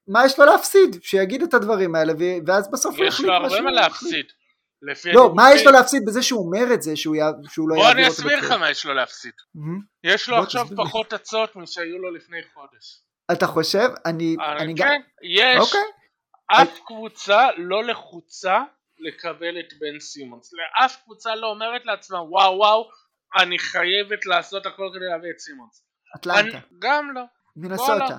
B: מה יש לו להפסיד? שיגיד את הדברים האלה, ואז בסוף
A: הוא יחליט מה שהוא... יש לו הרבה מה להפסיד.
B: לא, מה יש לו להפסיד בזה שהוא אומר את זה, שהוא, י... שהוא לא
A: יעביר אותו בוא אני אסביר לך מה יש לו להפסיד. יש לו עכשיו פחות הצעות משהיו לו לפני חודש.
B: אתה חושב? אני...
A: אני כן, יש. אוקיי. אף קבוצה לא לחוצה לקבל את בן סימונס. לאף קבוצה לא אומרת לעצמה וואו וואו אני חייבת לעשות הכל כדי להביא את סימונס.
B: אטלנטה.
A: אני, גם לא.
B: מנסוטה.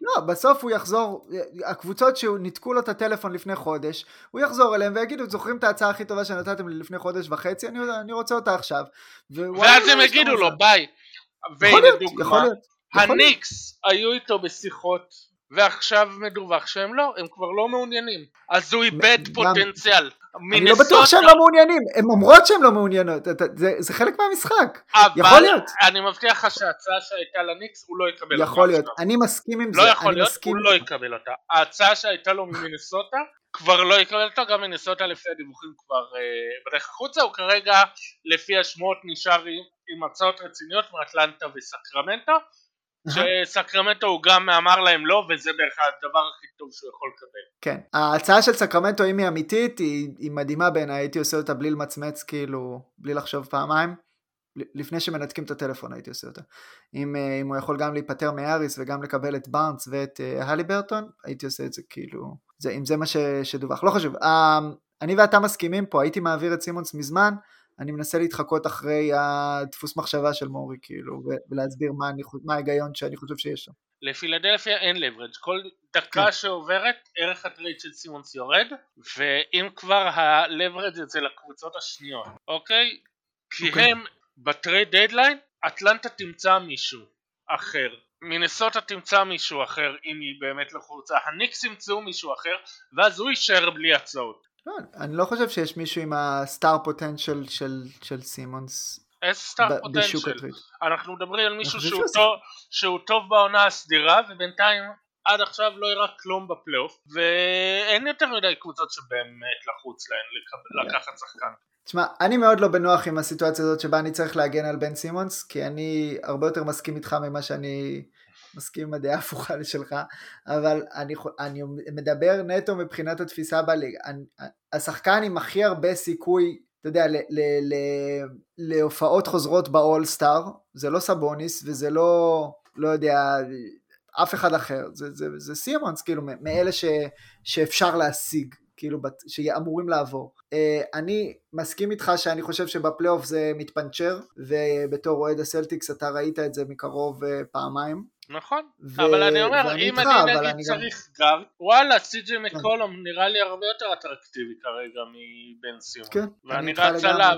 B: לא, בסוף הוא יחזור, הקבוצות שניתקו לו את הטלפון לפני חודש, הוא יחזור אליהם ויגידו, זוכרים את ההצעה הכי טובה שנתתם לי לפני חודש וחצי? אני, אני רוצה אותה עכשיו.
A: ואז הם יגידו לו ביי.
B: יכול להיות, יכול להיות.
A: הניקס היו איתו בשיחות ועכשיו מדווח שהם לא, הם כבר לא מעוניינים. אז הוא איבד פוטנציאל.
B: אני לא בטוח שהם לא מעוניינים, הם אומרות שהם לא מעוניינות, זה, חלק מהמשחק, יכול להיות.
A: אני מבטיח לך שההצעה שהייתה לניקס הוא לא יקבל
B: אותה. יכול להיות, אני מסכים עם
A: לא זה. לא יכול להיות, הוא לא יקבל אותה. ההצעה שהייתה לו ממינסוטה כבר לא יקבל אותה, גם מינסוטה לפי הדיווחים כבר uh, בדרך החוצה, הוא כרגע לפי השמועות נשאר עם, עם הצעות רציניות מאטלנטה וסקרמנטו, שסקרמנטו הוא גם אמר להם לא וזה בערך הדבר הכי טוב שהוא יכול לקבל.
B: כן, ההצעה של סקרמנטו אם היא אמיתית היא, היא מדהימה בעיניי, הייתי עושה אותה בלי למצמץ כאילו, בלי לחשוב פעמיים. לפני שמנתקים את הטלפון הייתי עושה אותה. אם, אה, אם הוא יכול גם להיפטר מאריס וגם לקבל את בארנס ואת הלי אה, ברטון, הייתי עושה את זה כאילו, זה, אם זה מה ש, שדווח. לא חשוב, אה, אני ואתה מסכימים פה, הייתי מעביר את סימונס מזמן, אני מנסה להתחקות אחרי הדפוס מחשבה של מורי כאילו, ולהסביר מה, אני, מה ההיגיון שאני חושב שיש שם.
A: לפילדלפיה אין leverage כל דקה כן. שעוברת ערך הטרייד של סימונס יורד ואם כבר ה leverage זה לקבוצות השניות אוקיי? כי אוקיי. הם ב trade deadline אטלנטה תמצא מישהו אחר מינסוטה תמצא מישהו אחר אם היא באמת לחוצה הניקס ימצאו מישהו אחר ואז הוא יישאר בלי הצעות
B: לא, אני לא חושב שיש מישהו עם ה star potential של, של סימונס
A: איזה סטאר פוטנציאל? אנחנו מדברים על מישהו שהוא טוב, שהוא טוב בעונה הסדירה ובינתיים עד עכשיו לא הראה כלום בפלייאוף ואין יותר מדי קבוצות שבאמת לחוץ להן לקחת שחקן.
B: תשמע, אני מאוד לא בנוח עם הסיטואציה הזאת שבה אני צריך להגן על בן סימונס, כי אני הרבה יותר מסכים איתך ממה שאני מסכים עם הדעה ההפוכה לשלך, אבל אני, אני מדבר נטו מבחינת התפיסה בליגה. השחקן עם הכי הרבה סיכוי, אתה יודע, ל, ל, ל, להופעות חוזרות באולסטאר, זה לא סבוניס וזה לא, לא יודע, אף אחד אחר, זה, זה, זה סימונס, כאילו, מאלה ש, שאפשר להשיג. כאילו, שאמורים לעבור. אה, אני מסכים איתך שאני חושב שבפלייאוף זה מתפנצ'ר, ובתור אוהד הסלטיקס אתה ראית את זה מקרוב אה, פעמיים.
A: נכון, ו... אבל אני אומר, אם איתך, אני נגיד צריך גם... גארד, וואלה, סי.ג'י כן. מקולום נראה לי הרבה יותר אטרקטיבי כרגע מבן סימונס. כן, ואני רץ עליו.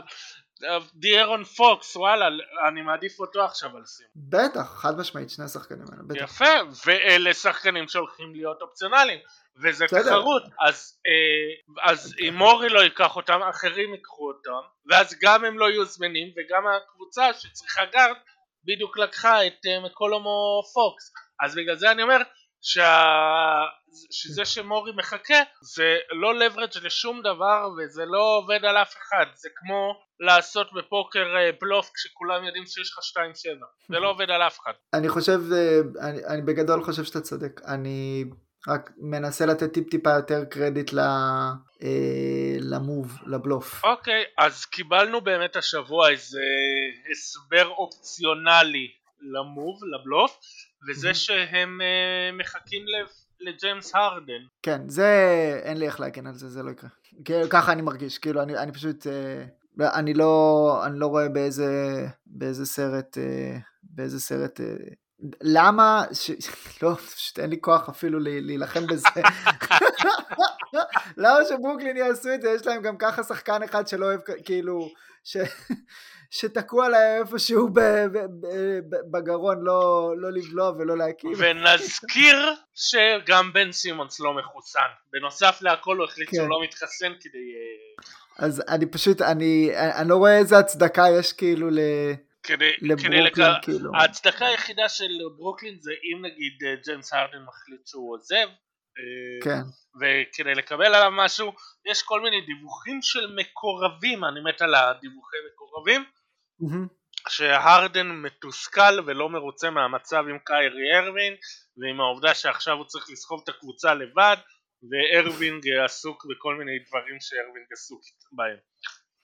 A: דיארון פוקס, וואלה, אני מעדיף אותו עכשיו על סימונס.
B: בטח, חד משמעית, שני השחקנים האלה,
A: בטח. יפה, ואלה שחקנים שהולכים להיות אופציונליים. וזה תחרות, אז, אה, אז אם מורי לא ייקח אותם, אחרים ייקחו אותם, ואז גם הם לא יהיו זמינים, וגם הקבוצה שצריכה גארד, בדיוק לקחה את אה, מקולום או פוקס, אז בגלל זה אני אומר שה... שזה שמורי מחכה זה לא leverage לשום דבר וזה לא עובד על אף אחד. זה כמו לעשות בפוקר אה, בלוף כשכולם יודעים שיש לך 2-7 זה לא עובד על אף אחד.
B: אני חושב אה, אני, אני בגדול חושב שאתה צודק. אני רק מנסה לתת טיפ טיפה יותר קרדיט ל... אה, למוב, לבלוף.
A: אוקיי, okay, אז קיבלנו באמת השבוע איזה הסבר אופציונלי למוב, לבלוף, וזה שהם אה, מחכים לג'יימס הרדן.
B: כן, זה, אין לי איך להגן על זה, זה לא יקרה. ככה אני מרגיש, כאילו, אני, אני פשוט, אה, אני לא, אני לא רואה באיזה, באיזה סרט, אה, באיזה סרט אה, למה, ש... לא, פשוט אין לי כוח אפילו להילחם בזה. למה שברוקלין יעשו את זה? יש להם גם ככה שחקן אחד שלא אוהב, כאילו, ש... שתקוע להם איפשהו בגרון, לא, לא לבלוע ולא להקים.
A: ונזכיר שגם בן סימונס לא מחוסן. בנוסף להכל הוא החליט שהוא כן. לא מתחסן כדי...
B: אה, אז אני פשוט, אני, אני לא רואה איזה הצדקה יש כאילו ל...
A: כדי, לברוקלין כדי לק... כאילו. ההצדקה היחידה של ברוקלין זה אם נגיד אה, ג'יימס הרדן מחליט שהוא עוזב
B: אה, כן.
A: וכדי לקבל עליו משהו יש כל מיני דיווחים של מקורבים אני מת על הדיווחי מקורבים mm-hmm. שהרדן מתוסכל ולא מרוצה מהמצב עם קיירי ארווין ועם העובדה שעכשיו הוא צריך לסחוב את הקבוצה לבד וארווינג עסוק בכל מיני דברים שארווינג עסוק בהם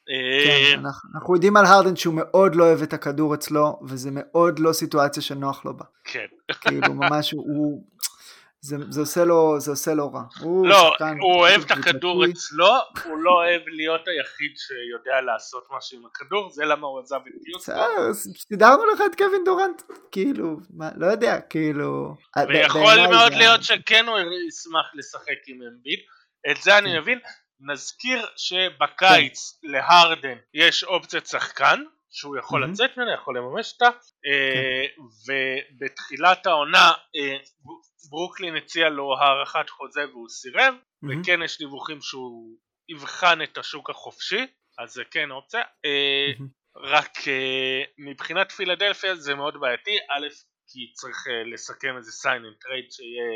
B: כן, אה, אנחנו, יודעים על הרדן שהוא מאוד לא אוהב את הכדור אצלו, וזה מאוד לא סיטואציה שנוח לו בה.
A: כן.
B: כאילו ממש הוא, זה, זה, עושה לו, זה עושה לו רע.
A: הוא לא, שחקן, הוא אוהב את הכדור אצלו, הוא לא אוהב להיות היחיד שיודע לעשות משהו עם הכדור, זה למה הוא עזב את יוסטון.
B: סידרנו לך את קווין דורנט, כאילו, מה, לא יודע, כאילו...
A: ויכול מאוד להיות שכן הוא ישמח לשחק עם אמביד, את זה אני כן. מבין. נזכיר שבקיץ כן. להרדן יש אופציית שחקן שהוא יכול mm-hmm. לצאת ממנה, יכול לממש אותה אה, כן. ובתחילת העונה אה, ברוקלין הציע לו הארכת חוזה והוא סירב mm-hmm. וכן יש דיווחים שהוא יבחן את השוק החופשי אז זה כן אופציה mm-hmm. רק מבחינת פילדלפיה זה מאוד בעייתי א' כי צריך לסכם איזה sign and trade שיהיה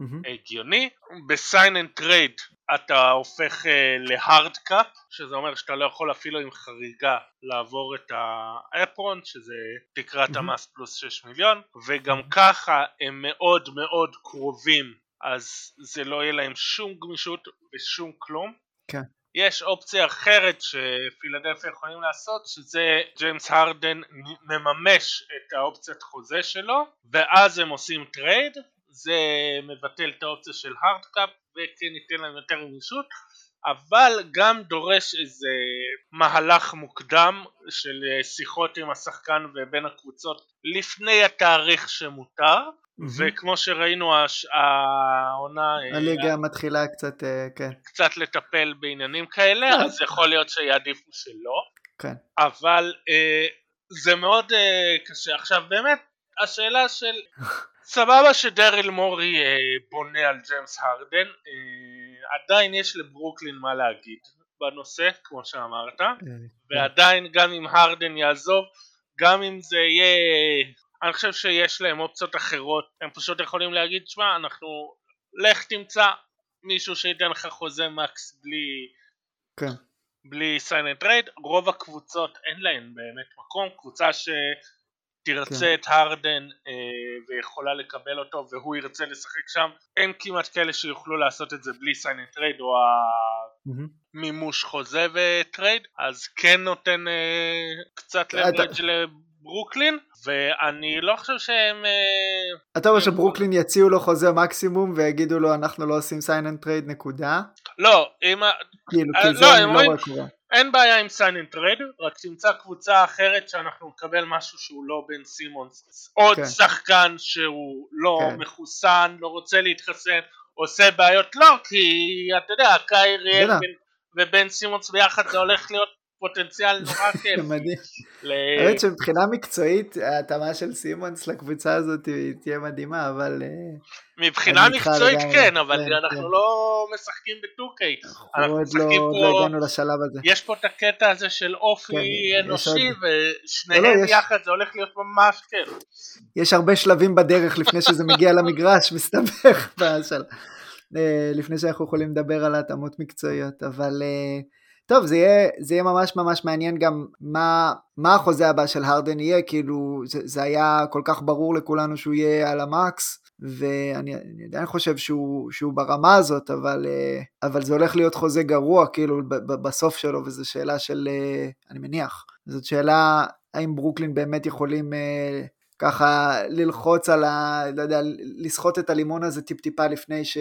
A: mm-hmm. הגיוני. בsign and trade אתה הופך להארד קאפ, שזה אומר שאתה לא יכול אפילו עם חריגה לעבור את האפרון, שזה תקרת המס פלוס 6 מיליון, וגם ככה הם מאוד מאוד קרובים, אז זה לא יהיה להם שום גמישות ושום כלום.
B: כן.
A: יש אופציה אחרת שפילדלפיה יכולים לעשות שזה ג'יימס הרדן מממש את האופציית חוזה שלו ואז הם עושים טרייד זה מבטל את האופציה של hard cap וכן ייתן להם יותר גמישות אבל גם דורש איזה מהלך מוקדם של שיחות עם השחקן ובין הקבוצות לפני התאריך שמותר וכמו שראינו העונה
B: הליגה מתחילה קצת כן.
A: קצת לטפל בעניינים כאלה אז יכול להיות שיעדיפו שלא.
B: כן.
A: אבל זה מאוד קשה. עכשיו באמת השאלה של סבבה שדריל מורי בונה על ג'יימס הרדן עדיין יש לברוקלין מה להגיד בנושא כמו שאמרת. ועדיין גם אם הרדן יעזוב גם אם זה יהיה אני חושב שיש להם אופציות אחרות הם פשוט יכולים להגיד שמע אנחנו לך תמצא מישהו שייתן לך חוזה מקס בלי
B: כן.
A: בלי sign and trade רוב הקבוצות אין להן באמת מקום קבוצה שתרצה כן. את הרדן אה, ויכולה לקבל אותו והוא ירצה לשחק שם אין כמעט כאלה שיוכלו לעשות את זה בלי sign and trade או המימוש חוזה וטרייד אז כן נותן אה, קצת leverage לברוקלין ואני לא חושב שהם
B: אתה אומר שברוקלין יציעו לו חוזה מקסימום ויגידו לו אנחנו לא עושים sign and trade נקודה?
A: לא, אם...
B: כאילו, כי זה אני לא רואה קורה.
A: אין בעיה עם sign and trade, רק תמצא קבוצה אחרת שאנחנו נקבל משהו שהוא לא בן סימונס. עוד כן. שחקן שהוא לא כן. מחוסן, לא רוצה להתחסן, עושה בעיות לא, כי אתה יודע, קיירי ובן סימונס ביחד זה הולך להיות פוטנציאל נורא כיף.
B: מדהים. האמת שמבחינה מקצועית ההתאמה של סימונס לקבוצה הזאת תהיה מדהימה אבל
A: אה, מבחינה מקצועית כן אבל כן, אנחנו כן. לא משחקים בטוקיי.
B: אנחנו עוד לא הגענו לשלב הזה.
A: יש פה את הקטע הזה של אופי כן, אנושי ושניהם לא, לא, יחד זה הולך להיות ממש כיף.
B: יש הרבה שלבים בדרך לפני שזה מגיע למגרש מסתבך אה, לפני שאנחנו יכולים לדבר על התאמות מקצועיות אבל אה, טוב, זה יהיה, זה יהיה ממש ממש מעניין גם מה, מה החוזה הבא של הרדן יהיה, כאילו זה, זה היה כל כך ברור לכולנו שהוא יהיה על המקס, ואני עדיין חושב שהוא, שהוא ברמה הזאת, אבל, אה, אבל זה הולך להיות חוזה גרוע כאילו בסוף שלו, וזו שאלה של, אה, אני מניח, זאת שאלה האם ברוקלין באמת יכולים אה, ככה ללחוץ על ה... לא יודע, לסחוט את הלימון הזה טיפ-טיפה לפני ש,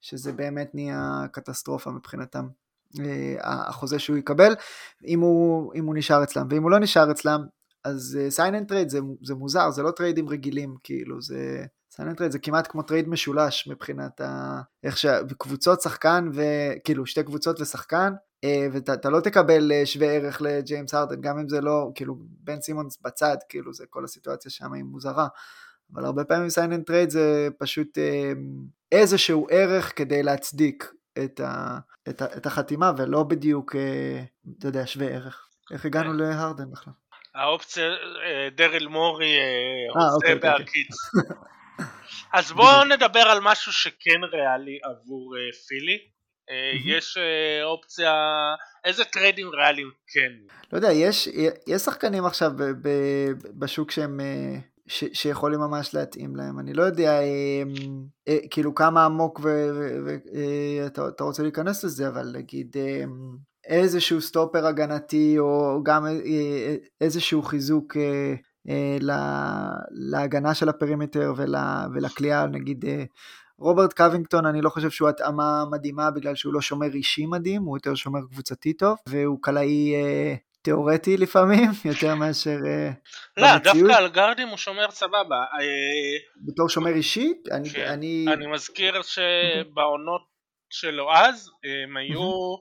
B: שזה באמת נהיה קטסטרופה מבחינתם. אה, החוזה שהוא יקבל, אם הוא, אם הוא נשאר אצלם, ואם הוא לא נשאר אצלם, אז sign and trade זה, זה מוזר, זה לא טריידים רגילים, כאילו, זה... sign and trade זה כמעט כמו טרייד משולש מבחינת ה... איך שקבוצות שחקן וכאילו שתי קבוצות ושחקן אה, ואתה לא תקבל אה, שווה ערך לג'יימס הרדן גם אם זה לא כאילו בן סימונס בצד כאילו זה כל הסיטואציה שם היא מוזרה. אבל הרבה פעמים sign and trade זה פשוט איזשהו ערך כדי להצדיק את, ה, את, ה, את החתימה ולא בדיוק, אה, אתה יודע, שווה ערך. איך הגענו כן. להרדן בכלל?
A: האופציה, אה, דריל מורי אה, עושה אוקיי, אוקיי, בהקיץ. אז בואו נדבר על משהו שכן ריאלי עבור פילי. יש אופציה, איזה טריידים ריאליים כן?
B: לא יודע, יש, יש שחקנים עכשיו בשוק שהם ש, שיכולים ממש להתאים להם. אני לא יודע אה, אה, כאילו כמה עמוק ואתה אה, רוצה להיכנס לזה, אבל נגיד אה, איזשהו סטופר הגנתי או גם אה, אה, איזשהו חיזוק אה, אה, לה, להגנה של ה perimeter ול, ולקליעה, נגיד אה, רוברט קווינגטון אני לא חושב שהוא התאמה מדהימה בגלל שהוא לא שומר אישי מדהים, הוא יותר שומר קבוצתי טוב, והוא קלעי אה, תיאורטי לפעמים, יותר מאשר
A: אה, לא, במציאות. דווקא על גארדים הוא שומר סבבה. אה,
B: בתור שומר אישי? אני,
A: כן. אני... אני מזכיר שבעונות שלו אז, הם היו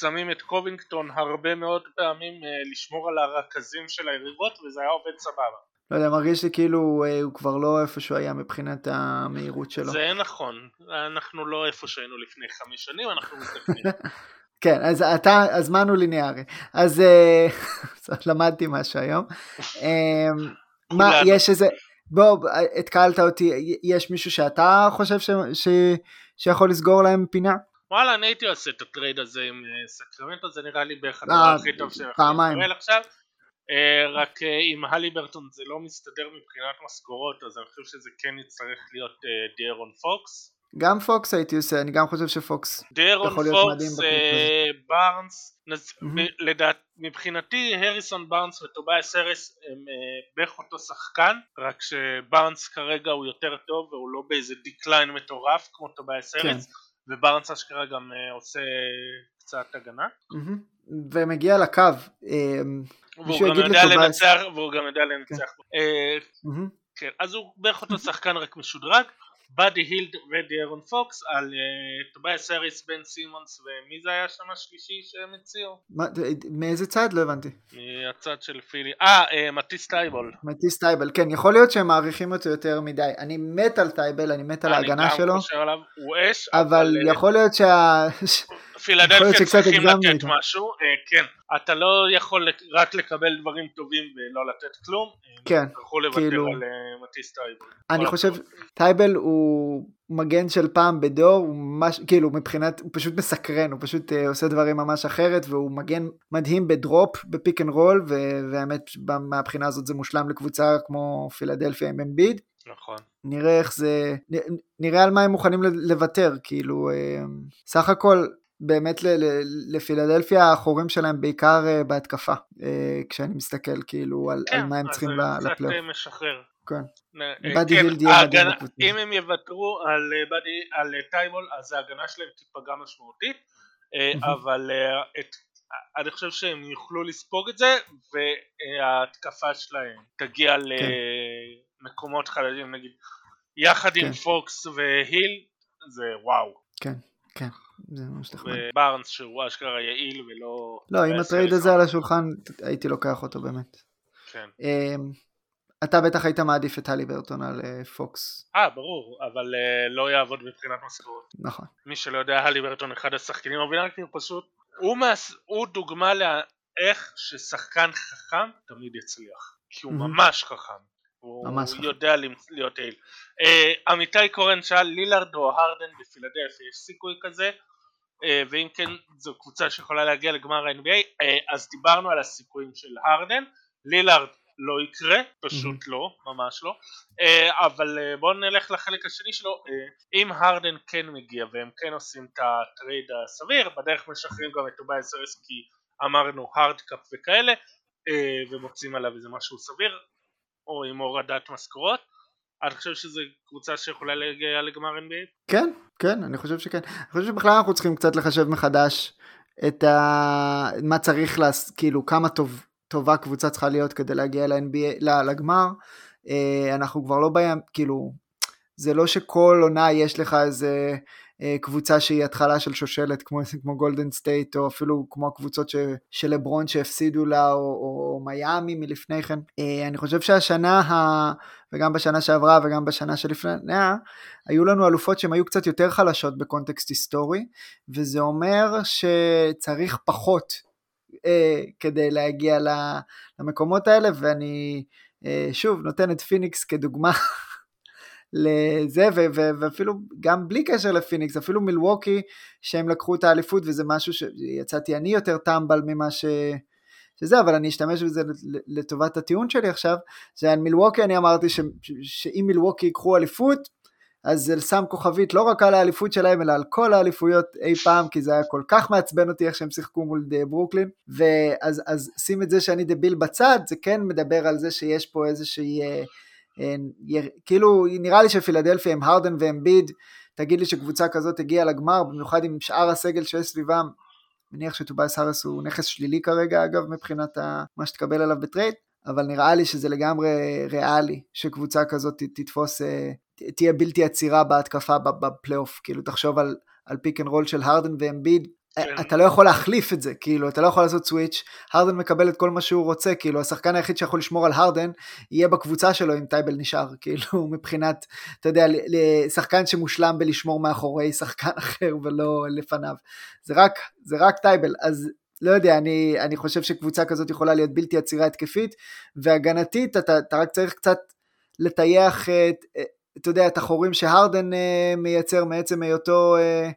A: שמים את קובינגטון הרבה מאוד פעמים אה, לשמור על הרכזים של היריבות, וזה היה עובד סבבה.
B: לא יודע, מרגיש לי כאילו הוא כבר לא איפה שהוא היה מבחינת המהירות שלו.
A: זה נכון, אנחנו לא איפה שהיינו לפני חמש שנים, אנחנו מתקנים.
B: כן, אז אתה, הזמן הוא ליניארי. אז אה, למדתי משהו היום. אמ, מה, יש איזה, בוא, התקלת אותי, יש מישהו שאתה חושב ש, ש, שיכול לסגור להם פינה?
A: וואלה אני הייתי עושה את הטרייד הזה עם אה, סקרמנטו זה נראה לי בערך
B: אה,
A: הדבר הכי טוב שיכול
B: פעמיים.
A: לקבל עכשיו אה, רק אה, עם הליברטון זה לא מסתדר מבחינת משכורות אז אני חושב שזה כן יצטרך להיות אה, דיארון פוקס
B: גם פוקס הייתי עושה, אני גם חושב שפוקס.
A: דיארון
B: יכול להיות מדהים
A: פוקס,
B: בקבוצה
A: אה, בארנס, נז-. ב- לדעת, מבחינתי הריסון בארנס וטובייס האריס הם אה, בערך אותו שחקן, רק שבארנס כרגע הוא יותר טוב והוא לא באיזה decline מטורף כמו טובייס
B: כן.
A: ובארנס אשכרה גם אה, עושה קצת הגנה,
B: מהמם. ומגיע לקו.
A: והוא
B: מישהו
A: גם
B: יגיד
A: יודע
B: לטובייס-
A: לנצח, והוא גם יודע לנצח, אה,
B: מהמם.
A: כן, אז הוא בערך אותו שחקן רק משודרג, באדי הילד ודיארון פוקס על אה, טובייס האריס, בן סימונס ומי זה היה שם השלישי שהם הציעו?
B: מה- מאיזה צד? לא הבנתי.
A: מהצד של פילי, אה, אה, מטיס טייבול.
B: מטיס טייבל, כן, יכול להיות שהם מעריכים אותו יותר מדי. אני מת על טייבל, אני מת על ההגנה
A: אני
B: שלו,
A: גם חושב עליו, הוא אש,
B: אבל
A: אה,
B: יכול להיות שה...
A: פילדלפיה צריכים לתת. משהו, אה, כן, אתה לא יכול רק לקבל דברים טובים ולא לתת כלום,
B: כן,
A: תצטרכו לוותר
B: כאילו-
A: על אה, מטיס טייבול.
B: אני חושב. טייבל הוא מגן של פעם בדור, הוא ממש, כאילו מבחינת, הוא פשוט מסקרן, הוא פשוט אה, עושה דברים ממש אחרת, והוא מגן מדהים בדרופ, בפיק אנד רול, והאמת מהבחינה הזאת זה מושלם לקבוצה כמו פילדלפיה עם אמביד.
A: נכון.
B: נראה איך זה, נ- נראה על מה הם מוכנים לוותר, כאילו, אה, סך הכל, באמת לפילדלפיה החורים שלהם בעיקר אה, בהתקפה, אה, כשאני מסתכל כאילו על, על מה הם צריכים
A: כן, אז זה
B: לפלייאוף.
A: קצת אה, משחרר.
B: כן.
A: אה,
B: באדי
A: כן,
B: הילד יהיה מדהים בקבוצה.
A: אם הם יוותרו על אה, אה, טייבול, אז ההגנה שלהם תיפגע משמעותית, אה. אבל אה, אני חושב שהם יוכלו לספוג את זה, וההתקפה שלהם תגיע למקומות חלשים, נגיד, יחד עם
B: כן.
A: פוקס והיל, זה וואו.
B: כן, כן, זה ממש נחמד.
A: ובארנס שהוא אשכרה יעיל ולא...
B: לא, אם הטרייד הזה. על השולחן, הייתי לוקח אותו באמת.
A: כן.
B: אמ, אתה בטח היית מעדיף את הליברטון על אה, פוקס,
A: אה, ברור, אבל אה, לא יעבוד מבחינת משכורת.
B: נכון.
A: מי שלא יודע, הליברטון אחד השחקנים הוא פשוט, הוא, מס, הוא דוגמה לאיך ששחקן חכם תמיד יצליח. כי הוא. ממש חכם. הוא. יודע להיות יעיל. אה, עמיתי קורן שאל, לילארד או הרדן בפילדלפיה, יש סיכוי כזה? אה, ואם כן, זו קבוצה שיכולה להגיע לגמר ה-NBA, אה, אז דיברנו על הסיכויים של הרדן, לילארד לא יקרה, פשוט לא, ממש לא, אה, אבל אה, בואו נלך לחלק השני שלו, אה, אם הרדן כן מגיע והם כן עושים את הטרייד הסביר, בדרך משחררים גם את האריס כי אמרנו הארדקאפ וכאלה, אה, ומוצאים עליו איזה משהו סביר, או עם הורדת משכורות, אני חושב שזו קבוצה שיכולה להגיע לגמר NBA.
B: כן, כן, אני חושב שכן. אני חושב שבכלל אנחנו צריכים קצת לחשב מחדש את ה... מה צריך, לעש... כאילו, כמה טוב, טובה קבוצה צריכה להיות כדי להגיע ל-NBA, לגמר. אה, אנחנו כבר לא בים, כאילו, זה לא שכל עונה יש לך איזה קבוצה שהיא התחלה של שושלת כמו, כמו גולדן סטייט או אפילו כמו הקבוצות ש, של לברון שהפסידו לה או, או, או מיאמי מלפני כן. אה, אני חושב שהשנה ה... וגם בשנה שעברה וגם בשנה שלפניה היו לנו אלופות שהן היו קצת יותר חלשות בקונטקסט היסטורי וזה אומר שצריך פחות אה, כדי להגיע למקומות האלה ואני אה, שוב נותן את פיניקס כדוגמה לזה ו- ו- ואפילו גם בלי קשר לפיניקס אפילו מילווקי שהם לקחו את האליפות וזה משהו שיצאתי אני יותר טמבל ממה ש... שזה אבל אני אשתמש בזה לטובת הטיעון שלי עכשיו זה על מילווקי אני אמרתי ש... שאם מילווקי ייקחו אליפות אז זה שם כוכבית לא רק על האליפות שלהם אלא על כל האליפויות אי פעם כי זה היה כל כך מעצבן אותי איך שהם שיחקו מול ברוקלין ואז אז שים את זה שאני דביל בצד זה כן מדבר על זה שיש פה איזושהי כאילו נראה לי שפילדלפיה עם הרדן ואמביד תגיד לי שקבוצה כזאת הגיעה לגמר במיוחד עם שאר הסגל שיש סביבם. מניח שטובייס האריס הוא נכס שלילי כרגע אגב מבחינת מה שתקבל עליו בטרייד אבל נראה לי שזה לגמרי ריאלי שקבוצה כזאת תתפוס תהיה בלתי עצירה בהתקפה בפלייאוף. כאילו תחשוב על, על פיק אנד רול של הרדן ואמביד כן. אתה לא יכול להחליף את זה, כאילו, אתה לא יכול לעשות סוויץ', הרדן מקבל את כל מה שהוא רוצה, כאילו, השחקן היחיד שיכול לשמור על הרדן, יהיה בקבוצה שלו אם טייבל נשאר, כאילו, מבחינת, אתה יודע, לשחקן שמושלם בלשמור מאחורי שחקן אחר ולא לפניו. זה רק, זה רק טייבל, אז לא יודע, אני, אני חושב שקבוצה כזאת יכולה להיות בלתי עצירה התקפית, והגנתית, אתה, אתה רק צריך קצת לטייח את, אתה יודע, את החורים שהרדן מייצר מעצם היותו, אה,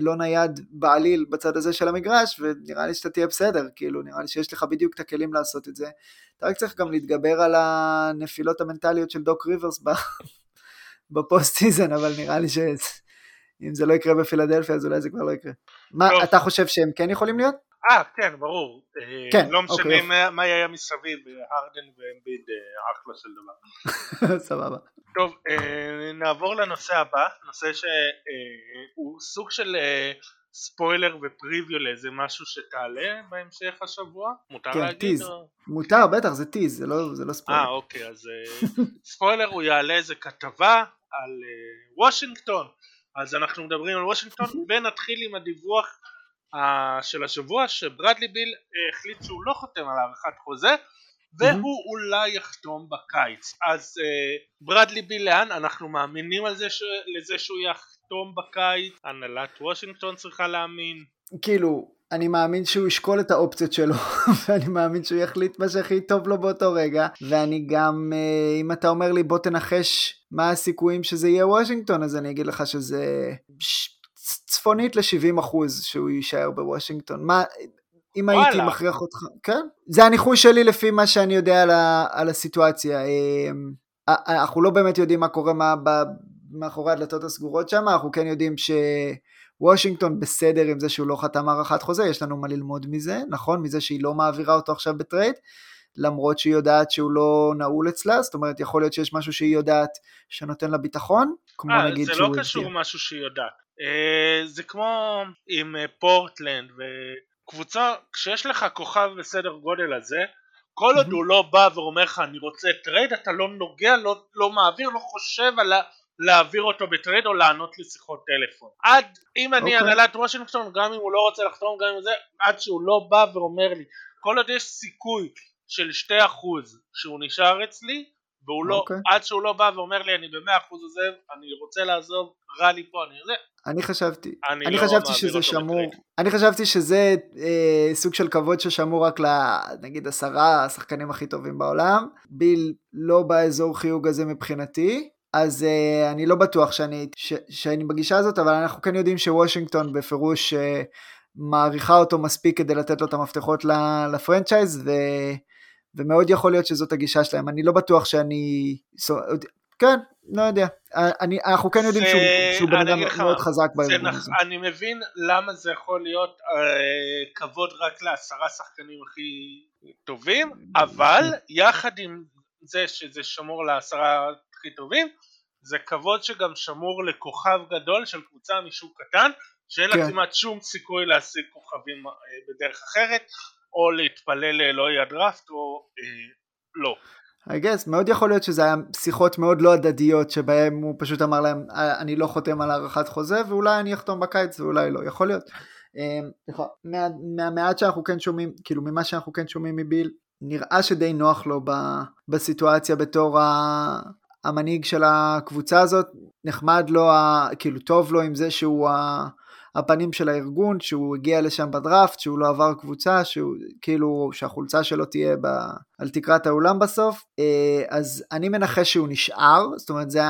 B: לא נייד בעליל בצד הזה של המגרש, ונראה לי שאתה תהיה בסדר, כאילו, נראה לי שיש לך בדיוק את הכלים לעשות את זה. אתה רק צריך גם להתגבר על הנפילות המנטליות של דוק ריברס בפוסט סיזן, אבל נראה לי שאם זה לא יקרה בפילדלפיה, אז אולי זה כבר לא יקרה. מה, לא. אתה חושב שהם כן יכולים להיות?
A: אה, כן, ברור. אה, כן, לא משנה אוקיי. מה, מה היה מסביב, הרדן ואמביד אה, אחלה של דבר.
B: סבבה.
A: טוב, אה, נעבור לנושא הבא, נושא שהוא סוג של ספוילר ופריוויו לאיזה משהו שתעלה בהמשך השבוע? מותר כן, להגיד?
B: tease. או... מותר, בטח, זה טיז, זה לא, זה לא ספוילר.
A: אה, אוקיי, אז ספוילר הוא יעלה איזה כתבה על וושינגטון. אז אנחנו מדברים על וושינגטון ונתחיל עם הדיווח של השבוע שברדלי ביל אה, החליט שהוא לא חותם על הארכת חוזה והוא אולי יחתום בקיץ. אז אה, ברדלי ביל לאן? אנחנו מאמינים על זה ש... לזה שהוא יחתום בקיץ. הנהלת וושינגטון צריכה להאמין.
B: כאילו אני מאמין שהוא ישקול את האופציות שלו ואני מאמין שהוא יחליט מה שהכי טוב לו באותו רגע. ואני גם אה, אם אתה אומר לי בוא תנחש מה הסיכויים שזה יהיה וושינגטון אז אני אגיד לך שזה צפונית ל-70 אחוז שהוא יישאר בוושינגטון. מה, אם וואלה. הייתי מכריח אותך, כן? זה הניחוש שלי לפי מה שאני יודע על, ה, על הסיטואציה. אמ, אנחנו לא באמת יודעים מה קורה מה, מאחורי הדלתות הסגורות שם, אנחנו כן יודעים שוושינגטון בסדר עם זה שהוא לא חתם הארכת חוזה, יש לנו מה ללמוד מזה, נכון? מזה שהיא לא מעבירה אותו עכשיו בטרייד. למרות שהיא יודעת שהוא לא נעול אצלה, זאת אומרת יכול להיות שיש משהו שהיא יודעת שנותן לה ביטחון,
A: כמו אה, נגיד זה לא קשור משהו שהיא יודעת, אה, זה כמו עם אה, פורטלנד וקבוצה, כשיש לך כוכב בסדר גודל הזה, כל עוד הוא לא בא ואומר לך אני רוצה טרייד, אתה לא נוגע, לא, לא מעביר, לא חושב על להעביר אותו בטרייד או לענות לשיחות טלפון. עד, אם אני אוקיי. הנהלת וושינגטון, גם אם הוא לא רוצה לחתום, גם אם זה, עד שהוא לא בא ואומר לי, כל עוד יש סיכוי של 2% שהוא נשאר אצלי, והוא לא, אוקיי. עד שהוא לא בא ואומר לי אני במאה אחוז עוזב, אני רוצה לעזוב, רע לי פה, אני זה.
B: אני חשבתי, אני, אני לא חשבתי שזה שמור, בטרק. אני חשבתי שזה אה, סוג של כבוד ששמור רק לנגיד עשרה השחקנים הכי טובים בעולם, ביל לא באזור חיוג הזה מבחינתי, אז אה, אני לא בטוח שאני, ש, שאני בגישה הזאת, אבל אנחנו כן יודעים שוושינגטון בפירוש אה, מעריכה אותו מספיק כדי לתת לו את המפתחות לפרנצ'ייז, ו... ומאוד יכול להיות שזאת הגישה שלהם, אני לא בטוח שאני, כן, לא יודע, אני, אנחנו כן יודעים זה, שהוא, שהוא בן אדם מאוד חזק בארגון
A: הזה. אני מבין למה זה יכול להיות אה, כבוד רק לעשרה שחקנים הכי טובים, אבל יחד עם זה שזה שמור לעשרה הכי טובים, זה כבוד שגם שמור לכוכב גדול של קבוצה משוק קטן, שאין לה כן. כמעט שום סיכוי להשיג כוכבים אה, בדרך אחרת, או להתפלל לאלוהי הדראפט או אה, לא.
B: I guess, מאוד יכול להיות שזה היה שיחות מאוד לא הדדיות שבהם הוא פשוט אמר להם אה, אני לא חותם על הארכת חוזה ואולי אני אחתום בקיץ ואולי לא, יכול להיות. אה, מה, מהמעט שאנחנו כן שומעים, כאילו ממה שאנחנו כן שומעים מביל, נראה שדי נוח לו בסיטואציה בתור המנהיג של הקבוצה הזאת, נחמד לו, כאילו טוב לו עם זה שהוא הפנים של הארגון, שהוא הגיע לשם בדראפט, שהוא לא עבר קבוצה, שהוא כאילו, שהחולצה שלו תהיה ב, על תקרת האולם בסוף, אה, אז אני מנחש שהוא נשאר, זאת אומרת זה,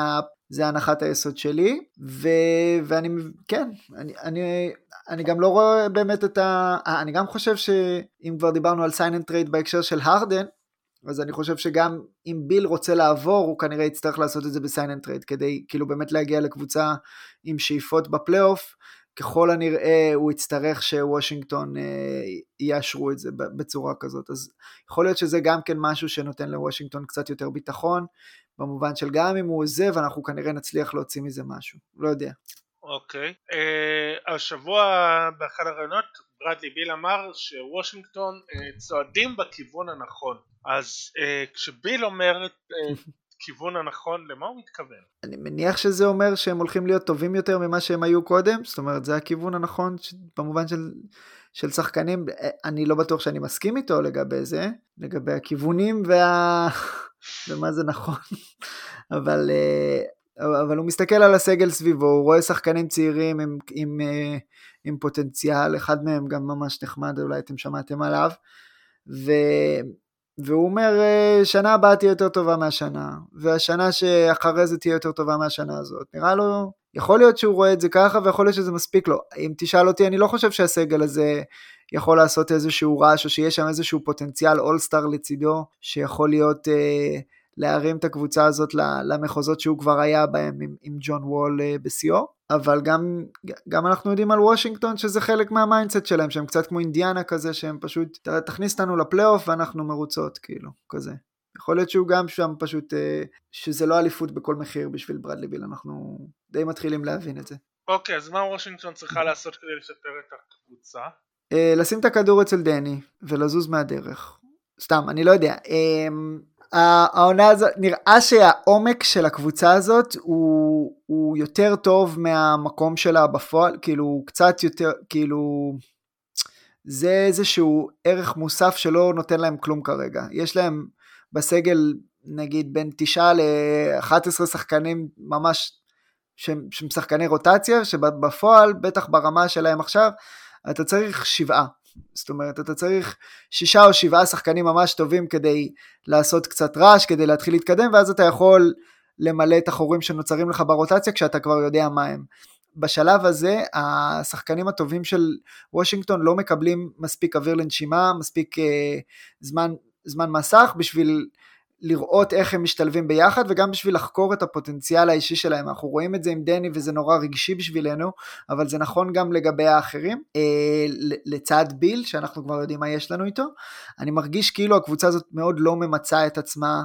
B: זה הנחת היסוד שלי, ו, ואני, כן, אני, אני, אני גם לא רואה באמת את ה... אה, אני גם חושב שאם כבר דיברנו על sign and trade בהקשר של הרדן, אז אני חושב שגם אם ביל רוצה לעבור, הוא כנראה יצטרך לעשות את זה ב sign and trade, כדי כאילו באמת להגיע לקבוצה עם שאיפות בפלייאוף, ככל הנראה הוא יצטרך שוושינגטון אה, יאשרו את זה בצורה כזאת. אז יכול להיות שזה גם כן משהו שנותן לוושינגטון קצת יותר ביטחון, במובן של גם אם הוא עוזב, אנחנו כנראה נצליח להוציא מזה משהו. לא יודע.
A: אוקיי. Okay. Uh, השבוע באחד הראיונות ברדלי ביל אמר שוושינגטון uh, צועדים בכיוון הנכון. אז uh, כשביל אומר uh, הכיוון הנכון, למה הוא מתכוון?
B: אני מניח שזה אומר שהם הולכים להיות טובים יותר ממה שהם היו קודם, זאת אומרת זה הכיוון הנכון במובן של, של שחקנים, אני לא בטוח שאני מסכים איתו לגבי זה, לגבי הכיוונים וה... ומה זה נכון, אבל, אה, אבל הוא מסתכל על הסגל סביבו, הוא רואה שחקנים צעירים עם, עם, אה, עם פוטנציאל, אחד מהם גם ממש נחמד, אולי אתם שמעתם עליו, ו... והוא אומר אה, שנה הבאה תהיה יותר טובה מהשנה והשנה שאחרי זה תהיה יותר טובה מהשנה הזאת נראה לו יכול להיות שהוא רואה את זה ככה ויכול להיות שזה מספיק לו. אם תשאל אותי, אני לא חושב שהסגל הזה יכול לעשות איזשהו רעש, או שיש שם איזשהו פוטנציאל אולסטאר לצידו, שיכול להיות... אה, להרים את הקבוצה הזאת למחוזות שהוא כבר היה בהם עם, עם ג'ון וול אה, בשיאו, אבל גם, גם אנחנו יודעים על וושינגטון שזה חלק מה mindset שלהם, שהם קצת כמו אינדיאנה כזה, שהם פשוט, תכניס אותנו לפלייאוף ואנחנו מרוצות, כאילו, כזה. יכול להיות שהוא גם שם פשוט, אה, שזה לא אליפות בכל מחיר בשביל ברדלי ביל, אנחנו די מתחילים להבין את זה.
A: אוקיי, אז מה וושינגטון צריכה לעשות כדי לשפר את הקבוצה?
B: אה, לשים את הכדור אצל דני ולזוז מהדרך. סתם, אני לא יודע. העונה הזאת, נראה שהעומק של הקבוצה הזאת הוא, הוא יותר טוב מהמקום שלה בפועל, כאילו קצת יותר, כאילו זה איזשהו ערך מוסף שלא נותן להם כלום כרגע. יש להם בסגל נגיד בין 9 ל-11 שחקנים ממש שהם, שהם שחקני רוטציה, שבפועל, בטח ברמה שלהם עכשיו, אתה צריך שבעה. זאת אומרת, אתה צריך שישה או שבעה שחקנים ממש טובים כדי לעשות קצת רעש, כדי להתחיל להתקדם, ואז אתה יכול למלא את החורים שנוצרים לך ברוטציה כשאתה כבר יודע מה הם. בשלב הזה השחקנים הטובים של וושינגטון לא מקבלים מספיק אוויר לנשימה, מספיק אה, זמן, זמן מסך בשביל לראות איך הם משתלבים ביחד וגם בשביל לחקור את הפוטנציאל האישי שלהם. אנחנו רואים את זה עם דני וזה נורא רגשי בשבילנו, אבל זה נכון גם לגבי האחרים. אה, לצד ביל, שאנחנו כבר יודעים מה יש לנו איתו, אני מרגיש כאילו הקבוצה הזאת מאוד לא ממצה את עצמה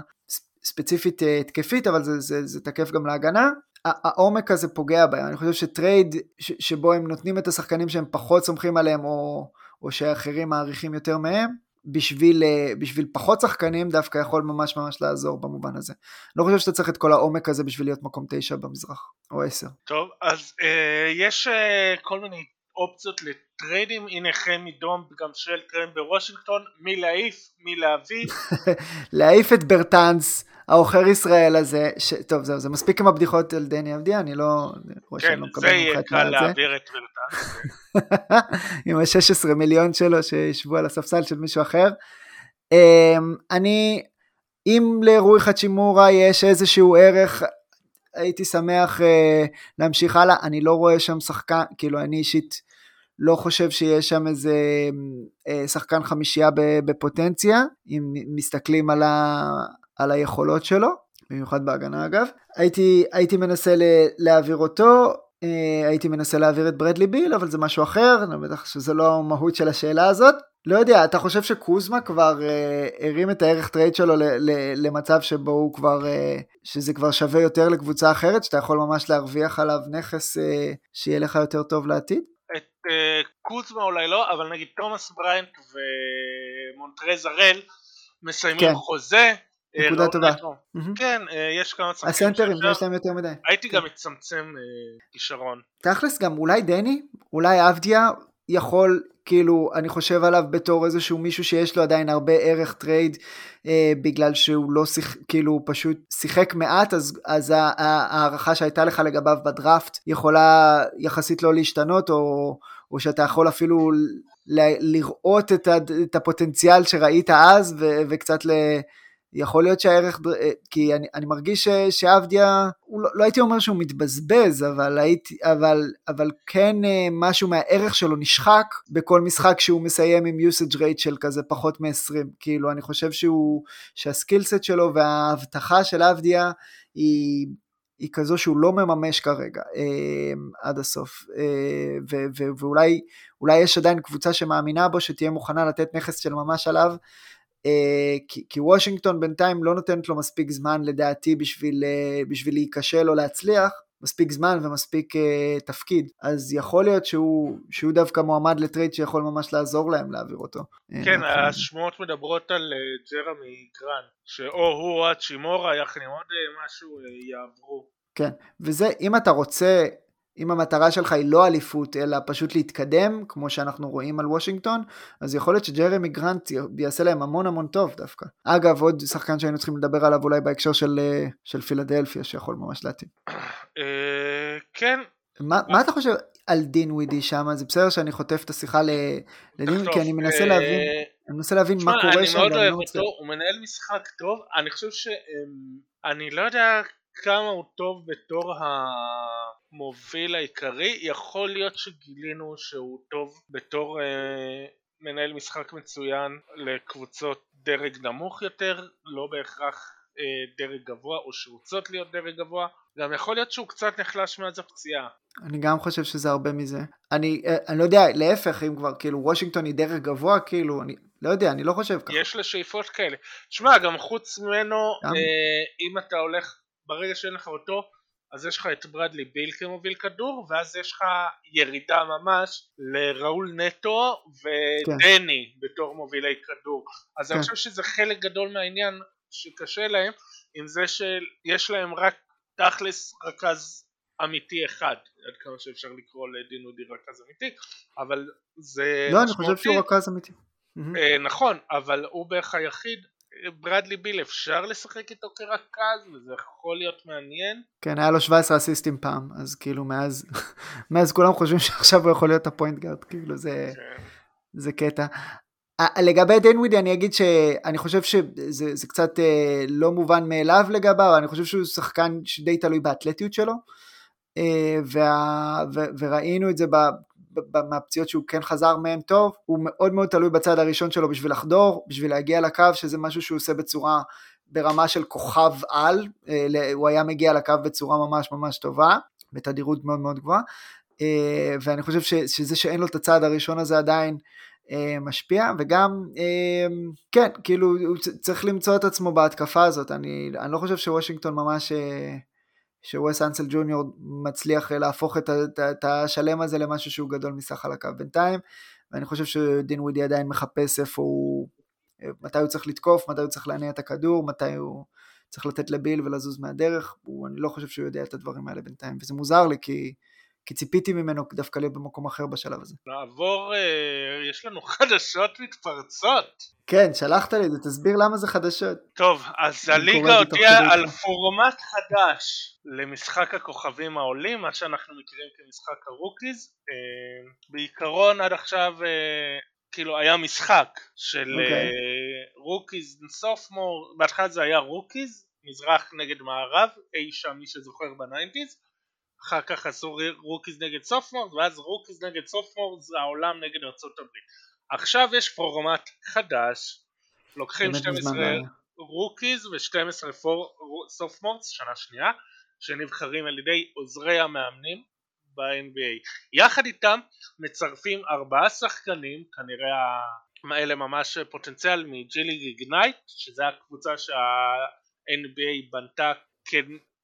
B: ספציפית אה, התקפית, אבל זה, זה, זה תקף גם להגנה. העומק הזה פוגע בהם, אני חושב שטרייד ש, שבו הם נותנים את השחקנים שהם פחות סומכים עליהם או, או שאחרים מעריכים יותר מהם, בשביל, אה, בשביל פחות שחקנים דווקא יכול ממש ממש לעזור במובן הזה. לא חושב שאתה צריך את כל העומק הזה בשביל להיות מקום תשע במזרח, או עשר.
A: טוב, אז אה, יש אה, כל מיני אופציות לטריידים, הנה חמי דום גם שואל טרייד בוושינגטון, מי להעיף, מי להביא.
B: להעיף את ברטאנס, העוכר ישראל הזה, ש... טוב זהו, זה מספיק עם הבדיחות על דני אבדיה, אני לא...
A: כן, לא זה יהיה קל להעביר את ברטאנס.
B: עם ה-16 מיליון שלו שישבו על הספסל של מישהו אחר. אמ, אני, אם לרועי חצ'ימורה יש איזשהו ערך, הייתי שמח uh, להמשיך הלאה, אני לא רואה שם שחקן, כאילו אני אישית לא חושב שיש שם איזה uh, שחקן חמישייה בפוטנציה, אם מסתכלים על, ה, על היכולות שלו, במיוחד בהגנה אגב. הייתי, הייתי מנסה להעביר אותו, אה, הייתי מנסה להעביר את ברדלי ביל, אבל זה משהו אחר, אני בטוח שזה לא המהות של השאלה הזאת. לא יודע, אתה חושב שקוזמה כבר אה, הרים את הערך טרייד שלו ל, ל, למצב שבו הוא כבר, אה, שזה כבר שווה יותר לקבוצה אחרת, שאתה יכול ממש להרוויח עליו נכס אה, שיהיה לך יותר טוב לעתיד?
A: את אה, קוזמה אולי לא, אבל נגיד תומאס בריינט ומונטרז הראל מסיימים כן. חוזה,
B: נקודה לא טובה.
A: כן, אה, יש כמה
B: צמחים. הסנטרים, יש להם יותר מדי.
A: הייתי גם מצמצם אה, כישרון.
B: תכלס גם אולי דני, אולי אבדיה יכול, כאילו, אני חושב עליו בתור איזשהו מישהו שיש לו עדיין הרבה ערך טרייד, אה, בגלל שהוא לא שיח, כאילו, הוא פשוט שיחק מעט, אז, אז ההערכה שהייתה לך לגביו בדראפט יכולה יחסית לא להשתנות, או, או שאתה יכול אפילו ל- לראות את, ה, את הפוטנציאל שראית אז, ו, וקצת ל... יכול להיות שהערך, אה, כי אני, אני מרגיש שעבדיה, לא, לא הייתי אומר שהוא מתבזבז, אבל, הייתי, אבל, אבל כן אה, משהו מהערך שלו נשחק בכל משחק שהוא מסיים עם usage rate של כזה פחות מ-20. כאילו, אני חושב שהוא, שהסקילסט שלו וההבטחה של עבדיה היא... היא כזו שהוא לא מממש כרגע אה, עד הסוף, אה, ו, ו, ואולי יש עדיין קבוצה שמאמינה בו שתהיה מוכנה לתת נכס של ממש עליו, כי, כי וושינגטון בינתיים לא נותנת לו מספיק זמן לדעתי בשביל, אה, בשביל להיכשל או להצליח, מספיק זמן ומספיק uh, תפקיד, אז יכול להיות שהוא, שהוא דווקא מועמד לטרייד שיכול ממש לעזור להם להעביר אותו.
A: כן, השמועות מדברות על uh, ג'רמי גרנט, שאו הוא או האצ'ימורה יחד עם עוד uh, משהו uh, יעברו.
B: כן, וזה, אם אתה רוצה אם המטרה שלך היא לא אליפות, אלא פשוט להתקדם, כמו שאנחנו רואים על וושינגטון, אז יכול להיות שג'רמי גרנט יעשה להם המון המון טוב דווקא. אגב, עוד שחקן שהיינו צריכים לדבר עליו אולי בהקשר של, אה, של פילדלפיה, שיכול ממש להתאים.
A: אה, כן.
B: מה, אתה חושב על דין ווידי שם? זה בסדר שאני חוטף את השיחה לדין, כי אני מנסה אה, להבין, אני מנסה להבין מה קורה שם.
A: אני מאוד אוהב אותו, הוא מנהל משחק טוב, אני חושב ש... אני לא יודע כמה הוא טוב בתור המוביל העיקרי, יכול להיות שגילינו שהוא טוב בתור אה, מנהל משחק מצוין לקבוצות דרג נמוך יותר, לא בהכרח אה, דרג גבוה או שרוצות להיות דרג גבוה, גם יכול להיות שהוא קצת נחלש מאז הפציעה.
B: אני גם חושב שזה הרבה מזה. אני, אה, אני לא יודע, להפך, אם כבר, כאילו, וושינגטון היא דרג גבוה, כאילו, אני לא יודע, אני לא חושב ככה.
A: יש לה שאיפות כאלה. שמע, גם חוץ ממנו, אה, אם אתה הולך, ברגע שאין לך אותו, אז יש לך את ברדלי ביל כמוביל כדור, ואז יש לך ירידה ממש לראול נטו ודני כן. בתור מובילי כדור. אז כן. אני חושב שזה חלק גדול מהעניין שקשה להם, עם זה שיש להם רק תכלס רכז אמיתי אחד, עד כמה שאפשר לקרוא לדין אודי רכז אמיתי, אבל זה...
B: לא, אני חושב שהוא רכז אמיתי.
A: אה, נכון, אבל הוא בערך היחיד, ברדלי ביל אפשר לשחק איתו כרכז וזה יכול להיות מעניין.
B: כן, היה לו 17 אסיסטים פעם, אז כאילו מאז, מאז כולם חושבים שעכשיו הוא יכול להיות ה point guard, כאילו זה, כן. זה קטע. לגבי דינווידי אני אגיד שאני חושב שזה קצת אה, לא מובן מאליו לגביו, אני חושב שהוא שחקן שדי תלוי באתלטיות שלו, אה, וה, ו, וראינו את זה מהפציעות שהוא כן חזר מהן טוב, הוא מאוד מאוד תלוי בצד הראשון שלו בשביל לחדור, בשביל להגיע לקו, שזה משהו שהוא עושה בצורה, ברמה של כוכב על, אה, הוא היה מגיע לקו בצורה ממש ממש טובה, בתדירות מאוד מאוד גבוהה, ואני חושב שזה שאין לו את הצד הראשון הזה עדיין, אה, משפיע, וגם, אה, כן, כאילו, הוא צריך למצוא את עצמו בהתקפה הזאת, אני, אני לא חושב שוושינגטון ממש, אה, שווסט אנסל ג'וניור מצליח להפוך את, את, את השלם הזה למשהו שהוא גדול מסך על הקו בינתיים, ואני חושב שדין ווידי עדיין מחפש איפה הוא, מתי הוא צריך לתקוף, מתי הוא צריך להניע את הכדור, מתי הוא צריך לתת לביל ולזוז מהדרך, הוא, אני לא חושב שהוא יודע את הדברים האלה בינתיים, וזה מוזר לי כי כי ציפיתי ממנו דווקא להיות במקום אחר בשלב הזה.
A: נעבור, אה, יש לנו חדשות מתפרצות.
B: כן, שלחת לי את זה, תסביר למה זה חדשות.
A: טוב, אז הליגה הודיעה על פורמט חדש למשחק הכוכבים העולים, מה שאנחנו מכירים כמשחק ה rookies. אה, בעיקרון עד עכשיו אה, כאילו היה משחק של okay. אוקיי. rookies sophomore, בהתחלה זה היה rookies, מזרח נגד מערב, אי שם מי שזוכר ב nineties. אחר כך עשו rookies נגד sophomores ואז rookies נגד sophomores זה העולם נגד הברית. עכשיו יש פורמט חדש לוקחים 12 rookies ו-12 sophomores שנה שנייה שנבחרים על ידי עוזרי המאמנים ב-NBA יחד איתם מצרפים ארבעה שחקנים כנראה האלה ממש פוטנציאל מ G League Ignite שזה הקבוצה שה-NBA בנתה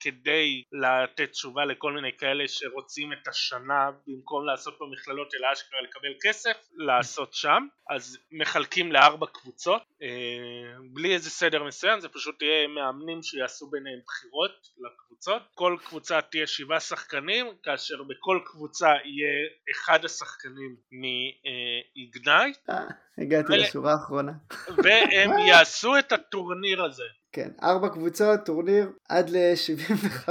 A: כדי לתת תשובה לכל מיני כאלה שרוצים את השנה במקום לעשות במכללות אלא אשכרה לקבל כסף לעשות שם. אז מחלקים לארבע קבוצות. אה, בלי איזה סדר מסוים זה פשוט יהיה מאמנים שיעשו ביניהם בחירות לקבוצות. כל קבוצה תהיה שבעה שחקנים כאשר בכל קבוצה יהיה אחד השחקנים מאיגנייט
B: אה, הגעתי לשורה האחרונה.
A: והם יעשו את הטורניר הזה
B: כן, ארבע קבוצות, טורניר עד ל-75.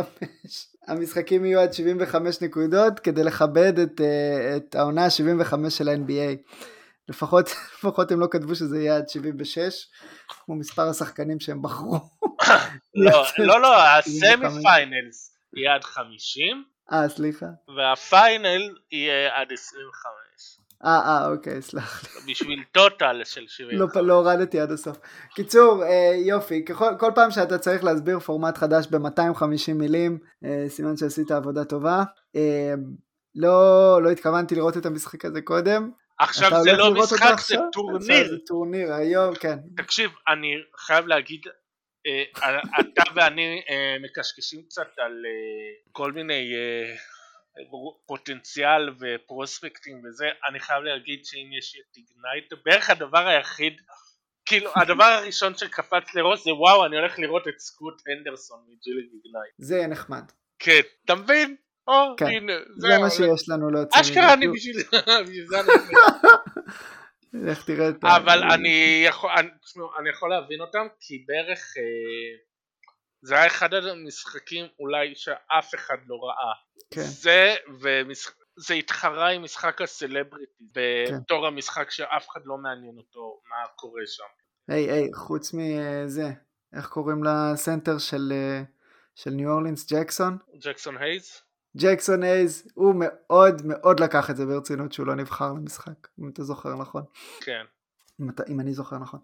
B: המשחקים יהיו עד 75 נקודות כדי לכבד את, uh, את העונה ה-75 של ה-NBA. לפחות, לפחות הם לא כתבו שזה יהיה עד 76, כמו מספר השחקנים שהם בחרו.
A: לא, לא, לא, ה semi finals יהיה עד 50.
B: אה, סליחה.
A: וה final יהיה עד 25.
B: אה, אה, אוקיי, סלח
A: לי. בשביל total של 70.
B: לא, לא הורדתי עד הסוף. קיצור, אה, יופי, ככל, כל פעם שאתה צריך להסביר פורמט חדש ב-250 מילים, אה, סימן שעשית עבודה טובה. אה, לא, לא התכוונתי לראות את המשחק הזה קודם.
A: עכשיו זה לא משחק, זה טורניר.
B: זה טורניר, היום, כן.
A: תקשיב, אני חייב להגיד, אה, אתה ואני אה, מקשקשים קצת על אה, כל מיני אה, פוטנציאל ו prospectים וזה, אני חייב להגיד שאם יש את Ignite, בערך הדבר היחיד, כאילו הדבר הראשון שקפץ לראש זה וואו אני הולך לראות את סקוט הנדרסון מ G League Ignite.
B: זה יהיה נחמד.
A: כן, אתה מבין? או,
B: כן, הנה, זה מה שיש לנו להוציא.
A: אשכרה אני בשביל זה.
B: לך תראה את
A: ה... אבל אני יכול, אני יכול להבין אותם כי בערך אה, זה היה אחד המשחקים אולי שאף אחד לא ראה כן. זה ומשחק זה התחרה עם משחק הסלבריטי. בתור כן. המשחק שאף אחד לא מעניין אותו מה קורה שם.
B: היי היי חוץ מזה איך קוראים לסנטר של של ניו אורלינס ג'קסון.
A: ג'קסון הייז.
B: ג'קסון הייז, הוא מאוד מאוד לקח את זה ברצינות שהוא לא נבחר למשחק, אם אתה זוכר נכון.
A: כן.
B: אם, אתה, אם אני זוכר נכון.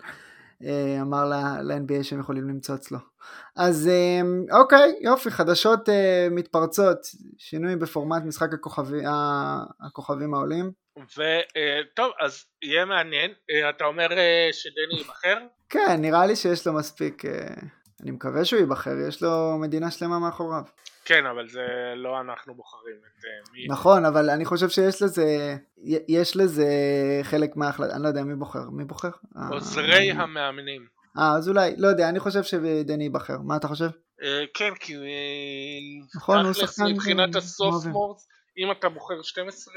B: אה, אמר ל-NBA שהם יכולים למצוא אצלו. אז אה, אוקיי, יופי, חדשות אה, מתפרצות, שינוי בפורמט משחק הכוכבי, הכוכבים העולים.
A: וטוב, אז יהיה מעניין, אתה אומר שדני ייבחר?
B: כן, נראה לי שיש לו מספיק, אני מקווה שהוא ייבחר, יש לו מדינה שלמה מאחוריו.
A: כן, אבל זה לא אנחנו בוחרים את מי...
B: נכון, אבל אני חושב שיש לזה, יש לזה חלק מההחלטה, אני לא יודע מי בוחר, מי בוחר?
A: עוזרי המאמנים.
B: אה, אז אולי, לא יודע, אני חושב שדני ייבחר, מה אתה חושב?
A: כן, כי
B: נכון, הוא שחקן
A: מבחינת הסופמורס, אם אתה בוחר 12,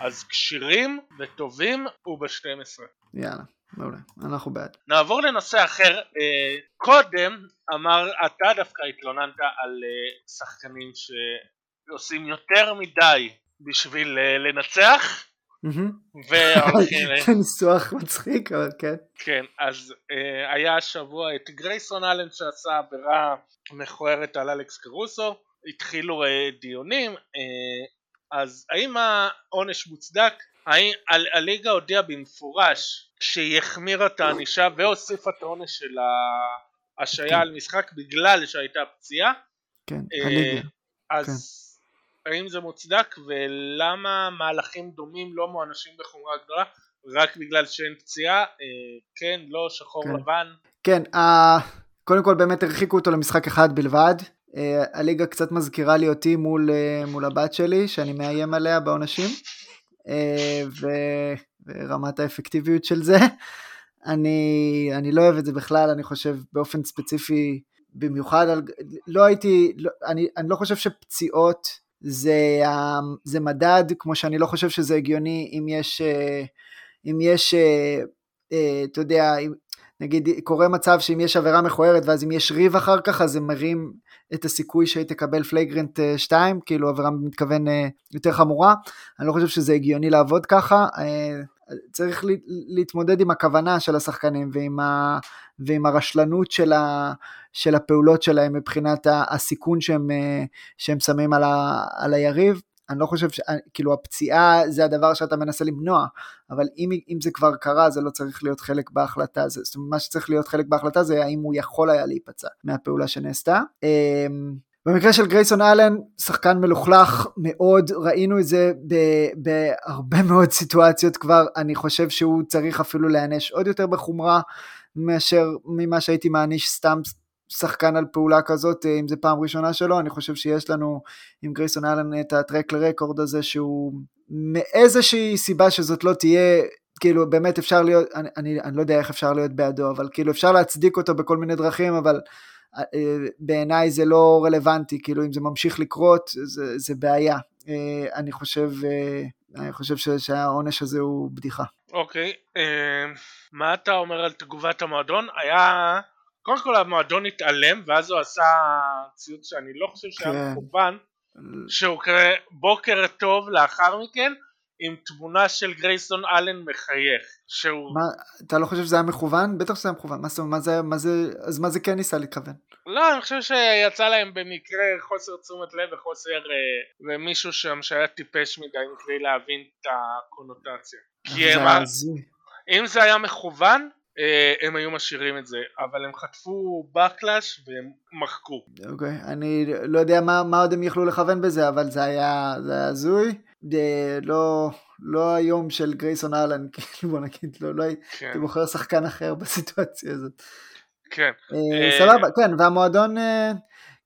A: אז כשירים וטובים הוא ב-12.
B: יאללה. מעולה, אנחנו בעד.
A: נעבור לנושא אחר, קודם אמר, אתה דווקא התלוננת על שחקנים שעושים יותר מדי בשביל לנצח
B: זה ניסוח מצחיק אבל כן.
A: כן, אז היה השבוע את גרייסון אלן שעשה עבירה מכוערת על אלכס קרוסו, התחילו דיונים, אז האם העונש מוצדק? הליגה הודיעה במפורש שהיא החמירה את הענישה והוסיפה את העונש של ההשעיה כן. על משחק בגלל שהייתה פציעה.
B: כן, אה, הליגה.
A: אז כן. האם זה מוצדק ולמה מהלכים דומים לא מוענשים בחומרה גדולה רק בגלל שאין פציעה? אה, כן, לא, שחור כן. לבן.
B: כן, uh, קודם כל באמת הרחיקו אותו למשחק אחד בלבד. Uh, הליגה קצת מזכירה לי אותי מול, uh, מול הבת שלי שאני מאיים עליה בעונשים. אה, ורמת האפקטיביות של זה. אני, אני לא אוהב את זה בכלל, אני חושב באופן ספציפי, במיוחד לא הייתי, לא, אני, אני לא חושב שפציעות זה, זה מדד, כמו שאני לא חושב שזה הגיוני אם יש, אה, אם יש, אה, אתה יודע, נגיד קורה מצב שאם יש עבירה מכוערת ואז אם יש ריב אחר כך אז זה מרים את הסיכוי שהיא תקבל flagrant 2, אה, כאילו עבירה מתכוון אה, יותר חמורה, אני לא חושב שזה הגיוני לעבוד ככה, אה, צריך להתמודד עם הכוונה של השחקנים ועם, ה, ועם הרשלנות של, ה, של הפעולות שלהם מבחינת הסיכון שהם, שהם שמים על, ה, על היריב. אני לא חושב ש... כאילו הפציעה זה הדבר שאתה מנסה למנוע, אבל אם, אם זה כבר קרה זה לא צריך להיות חלק בהחלטה, זה, זאת אומרת מה שצריך להיות חלק בהחלטה זה האם הוא יכול היה להיפצע מהפעולה שנעשתה. אמ, במקרה של גרייסון אלן, שחקן מלוכלך מאוד, ראינו את זה בהרבה מאוד סיטואציות כבר, אני חושב שהוא צריך אפילו להיענש עוד יותר בחומרה מאשר ממה שהייתי מעניש סתם שחקן על פעולה כזאת, אה, אם זה פעם ראשונה שלו, אני חושב שיש לנו עם גרייסון אלן את הטרק לרקורד הזה שהוא מאיזושהי סיבה שזאת לא תהיה, כאילו באמת אפשר להיות, אני, אני, אני לא יודע איך אפשר להיות בעדו, אבל כאילו אפשר להצדיק אותו בכל מיני דרכים, אבל אה, בעיניי זה לא רלוונטי, כאילו אם זה ממשיך לקרות זה, זה בעיה. אה, אני חושב, אני חושב שהעונש הזה הוא בדיחה.
A: אוקיי, okay, מה אתה אומר על תגובת המועדון? היה קודם כל המועדון התעלם ואז הוא עשה ציוץ שאני לא חושב שהיה כן. מכוון שהוא קרא בוקר טוב לאחר מכן עם תמונה של גרייסון אלן מחייך שהוא...
B: מה, אתה לא חושב שזה היה מכוון? בטח שזה היה מכוון, מה, מה זה, מה זה, אז מה זה כן ניסה לכוון?
A: לא, אני חושב שיצא להם במקרה חוסר תשומת לב וחוסר אה, ומישהו שם שהיה טיפש מדי מבלי להבין את הקונוטציה. כי הם... אם זה היה מכוון אה, הם היו משאירים את זה, אבל הם חטפו backlash והם מחקו.
B: אוקיי, okay, אני לא יודע מה, מה עוד הם יכלו לכוון בזה, אבל זה היה, הזוי. לא, לא היום של גרייסון אהלן, כאילו בוא נגיד, לא, לא כן. הייתי בוחר שחקן אחר בסיטואציה הזאת.
A: כן.
B: אה, אה, סבבה, כן, והמועדון,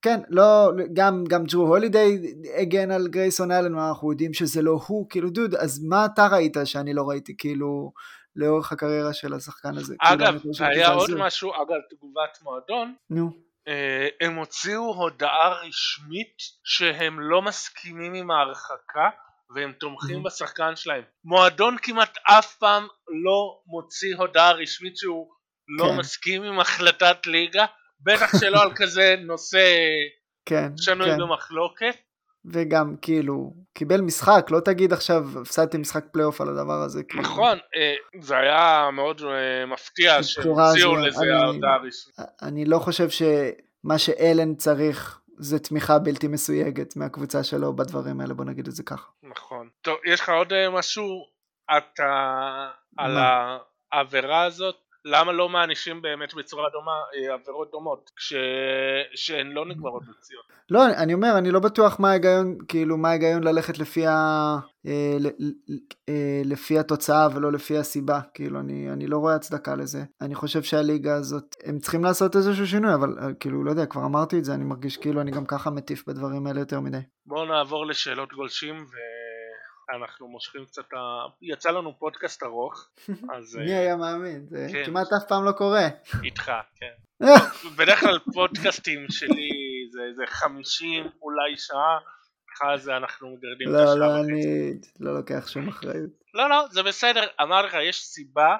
B: כן, לא, גם, גם ג'רו הולידיי הגן על גרייסון אהלן, אנחנו יודעים שזה לא הוא, כאילו דוד, אז מה אתה ראית שאני לא ראיתי, כאילו... לאורך הקריירה של השחקן הזה.
A: כאילו, אגב, היה עוד זה... משהו, אגב, תגובת מועדון.
B: נו.
A: אה, הם הוציאו הודעה רשמית שהם לא מסכימים עם ההרחקה והם תומכים בשחקן שלהם. מועדון כמעט אף פעם לא מוציא הודעה רשמית שהוא לא כן. מסכים עם החלטת ליגה, בטח שלא על כזה נושא
B: כן,
A: שנוי כן. במחלוקת.
B: וגם כאילו קיבל משחק לא תגיד עכשיו הפסדתי משחק פלייאוף על הדבר הזה
A: כאילו. נכון אה, זה היה מאוד אה, מפתיע שהוציאו לזה ההודעה הראשונה
B: אני לא חושב ש... מה שאלן צריך זה תמיכה בלתי מסויגת מהקבוצה שלו בדברים האלה, בוא נגיד את זה ככה.
A: נכון. טוב, יש לך עוד אה, משהו אתה על העבירה הזאת? למה לא מענישים באמת בצורה דומה אה, עבירות דומות כש... שהן לא נגמרות בפציעות?
B: לא, אני אומר, אני לא בטוח מה ההיגיון, כאילו, מה ההיגיון ללכת לפי, ה... אה, אה, לפי התוצאה ולא לפי הסיבה, כאילו, אני, אני לא רואה הצדקה לזה. אני חושב שהליגה הזאת, הם צריכים לעשות איזשהו שינוי, אבל כאילו, לא יודע, כבר אמרתי את זה, אני מרגיש כאילו אני גם ככה מטיף בדברים האלה יותר מדי.
A: בואו נעבור לשאלות גולשים ו... אנחנו מושכים קצת, ה... יצא לנו פודקאסט ארוך, אז...
B: מי היה מאמין? זה כן. כמעט אף פעם לא קורה.
A: איתך, כן. בדרך כלל פודקאסטים שלי זה איזה 50 אולי שעה, לך זה אנחנו מגרדים
B: לא, את השעה לא, אני לא לוקח שום אחריות.
A: לא, לא, זה בסדר, אמר לך, יש סיבה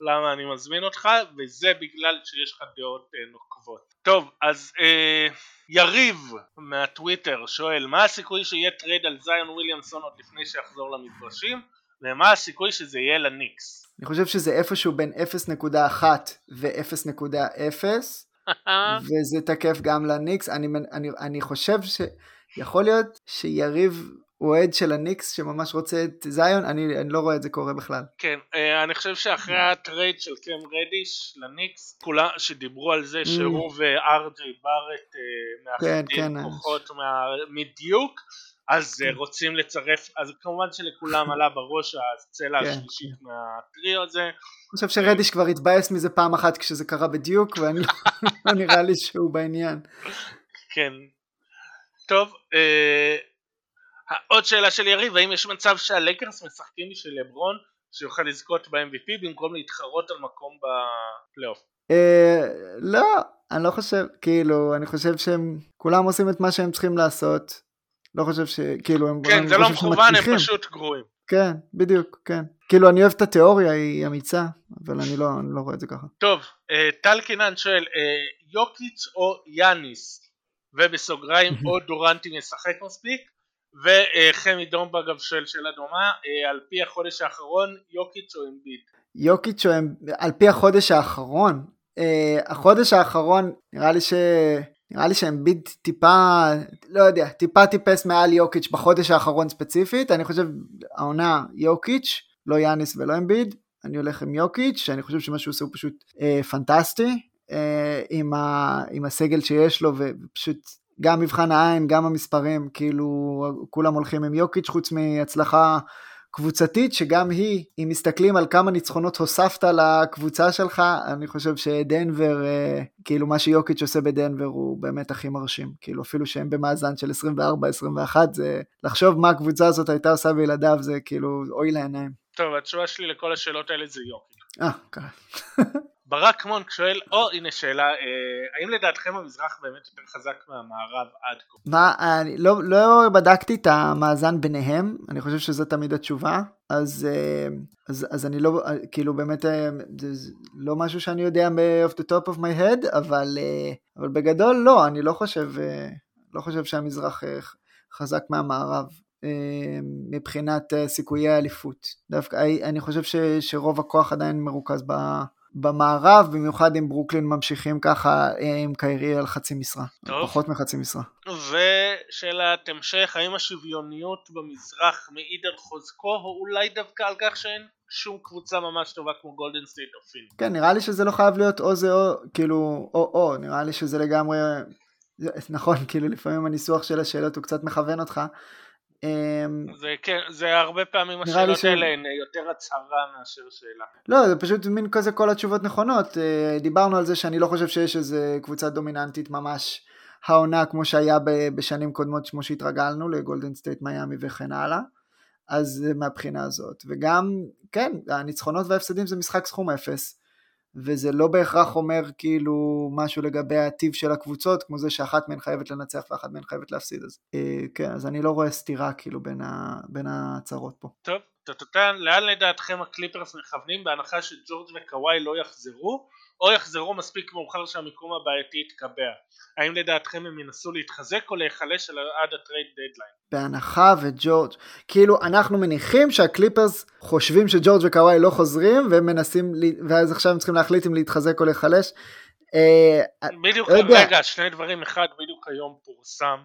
A: למה אני מזמין אותך, וזה בגלל שיש לך דעות אה, נוקבות. טוב, אז אה, יריב מהטוויטר שואל מה הסיכוי שיהיה טרייד על זיון וויליאמסון עוד לפני שיחזור למגרשים ומה הסיכוי שזה יהיה לניקס?
B: אני חושב שזה איפשהו בין 0.1 ו-0.0 וזה תקף גם לניקס אני, אני, אני חושב שיכול להיות שיריב אוהד של הניקס שממש רוצה את זיון, אני, אני לא רואה את זה קורה בכלל.
A: כן, אה, אני חושב שאחרי הטרייד של קם רדיש לניקס, כולם שדיברו על זה שהוא ממ. וארג'יי בארט אה, מאחדים כן, כן, כוחות מדיוק, אז כן. רוצים לצרף, אז כמובן שלכולם עלה בראש הצלע כן, השלישית כן. מהטריו הזה.
B: אני חושב שרדיש כבר התבאס מזה פעם אחת כשזה קרה בדיוק, ואני לא נראה לי שהוא בעניין.
A: כן. טוב, אה, עוד שאלה של יריב, האם יש מצב שהלקרס משחקים בשביל לברון שיוכל לזכות ב-MVP במקום להתחרות על מקום בפלייאוף?
B: אה, לא, אני לא חושב, כאילו, אני חושב שהם כולם עושים את מה שהם צריכים לעשות. לא חושב ש... כאילו, הם...
A: כן, זה לא מכוון, הם פשוט גרועים.
B: כן, בדיוק, כן. כאילו, אני אוהב את התיאוריה, היא אמיצה, אבל אני לא, אני לא רואה את זה ככה.
A: טוב, אה, טל קינן שואל, אה, יוקיץ' או יאניס, ובסוגריים, או דורנטי משחק מספיק, וחמי דומבה אגב שואל שאלה דומה, אה, על פי החודש האחרון יוקיץ' או אמביד?
B: יוקיץ' או אמביד, על פי החודש האחרון? Uh, החודש האחרון נראה לי ש... נראה לי שאמביד טיפה, לא יודע, טיפה טיפס מעל יוקיץ' בחודש האחרון ספציפית, אני חושב העונה יוקיץ', לא יאניס ולא אמביד, אני הולך עם יוקיץ', שאני חושב שמה שהוא עושה הוא פשוט אה, פנטסטי, אה, עם, ה, עם הסגל שיש לו, ופשוט גם מבחן העין, גם המספרים, כאילו כולם הולכים עם יוקיץ' חוץ מהצלחה קבוצתית, שגם היא, אם מסתכלים על כמה ניצחונות הוספת לקבוצה שלך, אני חושב שדנבר, אה, כאילו מה שיוקיץ' עושה בדנבר הוא באמת הכי מרשים, כאילו אפילו שהם במאזן של 24-21, זה לחשוב מה הקבוצה הזאת הייתה עושה בילדיו, זה כאילו אוי לעיניים.
A: טוב, התשובה שלי לכל השאלות האלה זה יוקיץ'.
B: אה, ככה.
A: ברק מונק שואל, או הנה שאלה, אה, האם לדעתכם המזרח באמת יותר חזק מהמערב עד כה?
B: מה, אני לא, לא בדקתי את המאזן ביניהם, אני חושב שזו תמיד התשובה, אז, אה, אז, אז אני לא, כאילו באמת, אה, זה לא משהו שאני יודע off the top of my head, אבל, אבל בגדול לא, אני לא חושב, לא חושב שהמזרח חזק מהמערב. מבחינת סיכויי האליפות. דווקא אני חושב ש, שרוב הכוח עדיין מרוכז ב, במערב, במיוחד אם ברוקלין ממשיכים ככה אה, עם קיירי על חצי משרה, טוב. פחות מחצי משרה.
A: ושאלת המשך, האם השוויוניות במזרח מעיד על חוזקו, או אולי דווקא על כך שאין שום קבוצה ממש טובה כמו גולדן סטייט או פיניקס?
B: כן, נראה לי שזה לא חייב להיות או זה או, כאילו, או או, נראה לי שזה לגמרי, נכון, כאילו לפעמים הניסוח של השאלות הוא קצת מכוון אותך.
A: אמ, זה כן, זה הרבה פעמים השאלות ש... האלה הן יותר הצהרה מאשר שאלה.
B: לא, זה פשוט מין כזה כל התשובות נכונות. אה, דיברנו על זה שאני לא חושב שיש איזה קבוצה דומיננטית ממש העונה כמו שהיה בשנים קודמות כמו שהתרגלנו לגולדן סטייט מיאמי וכן הלאה. אז מהבחינה הזאת. וגם, כן, הניצחונות וההפסדים זה משחק סכום אפס. וזה לא בהכרח אומר כאילו משהו לגבי הטיב של הקבוצות, כמו זה שאחת מהן חייבת לנצח ואחת מהן חייבת להפסיד. אז אה, כן, אז אני לא רואה סתירה כאילו בין, ה, בין ההצהרות פה.
A: טוב, טוטוטן, לאן לדעתכם הקליפרס מכוונים בהנחה שג'ורג' וקוואי לא יחזרו, או יחזרו מספיק מאוחר שהמיקום הבעייתי יתקבע? האם לדעתכם הם ינסו להתחזק או להיחלש עד ה trade deadline?
B: בהנחה וג'ורג', כאילו אנחנו מניחים שהקליפרס חושבים שג'ורג' וקוואי לא חוזרים והם מנסים, ואז עכשיו הם צריכים להחליט אם להתחזק או להיחלש.
A: בדיוק. רגע, שני דברים, אחד בדיוק היום פורסם,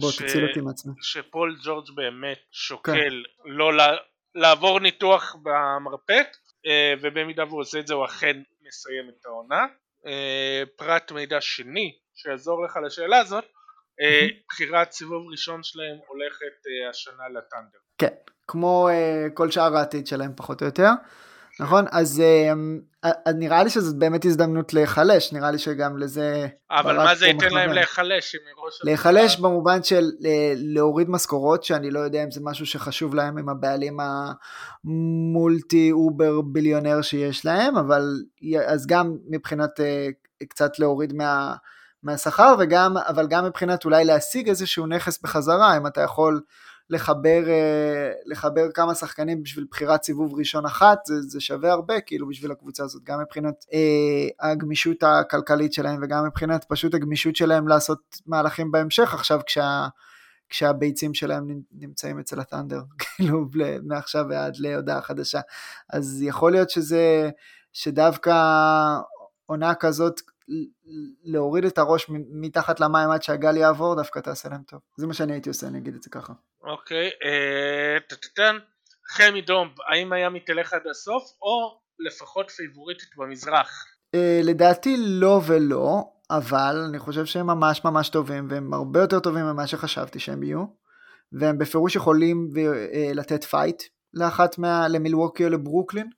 B: בוא
A: ש-
B: תציל אותי מעצמי.
A: שפול ג'ורג' באמת
B: כן.
A: שוקל לא לה- לעבור ניתוח במרפק אה, ובמידה והוא עושה את זה הוא אכן מסיים את העונה. אה, פרט מידע שני שיעזור לך לשאלה הזאת, אה, בחירת סיבוב ראשון שלהם הולכת השנה לטנדר.
B: כן, כמו כל שאר העתיד שלהם פחות או יותר. נכון? אז אה, נראה לי שזאת באמת הזדמנות להיחלש, נראה לי שגם לזה...
A: אבל מה זה ייתן להם. להיחלש אם מראש...
B: להיחלש במובן של אה, להוריד משכורות, שאני לא יודע אם זה משהו שחשוב להם עם הבעלים המולטי אובר ביליונר שיש להם, אבל אז גם מבחינת אה, קצת להוריד מה, מהשכר, וגם, אבל גם מבחינת אולי להשיג איזשהו נכס בחזרה, אם אתה יכול לחבר, אה, לחבר כמה שחקנים בשביל בחירת סיבוב ראשון אחת, זה, זה שווה הרבה כאילו בשביל הקבוצה הזאת, גם מבחינת אה, הגמישות הכלכלית שלהם וגם מבחינת פשוט הגמישות שלהם לעשות מהלכים בהמשך עכשיו כשה... כשהביצים שלהם נמצאים אצל הטנדר, כאילו מעכשיו ועד להודעה חדשה. אז יכול להיות שזה, שדווקא עונה כזאת, להוריד את הראש מתחת למים עד שהגל יעבור, דווקא תעשה להם טוב. זה מה שאני הייתי עושה, אני אגיד את זה ככה.
A: אוקיי, אה, טטטן, חמי דום, האם מיאמי תלך עד הסוף או לפחות פייבוריטית במזרח?
B: אה, לדעתי לא ולא, אבל אני חושב שהם ממש ממש טובים, והם הרבה יותר טובים ממה שחשבתי שהם יהיו, והם בפירוש יכולים אה, לתת פייט לאחת מה... למילווקי או לברוקלין.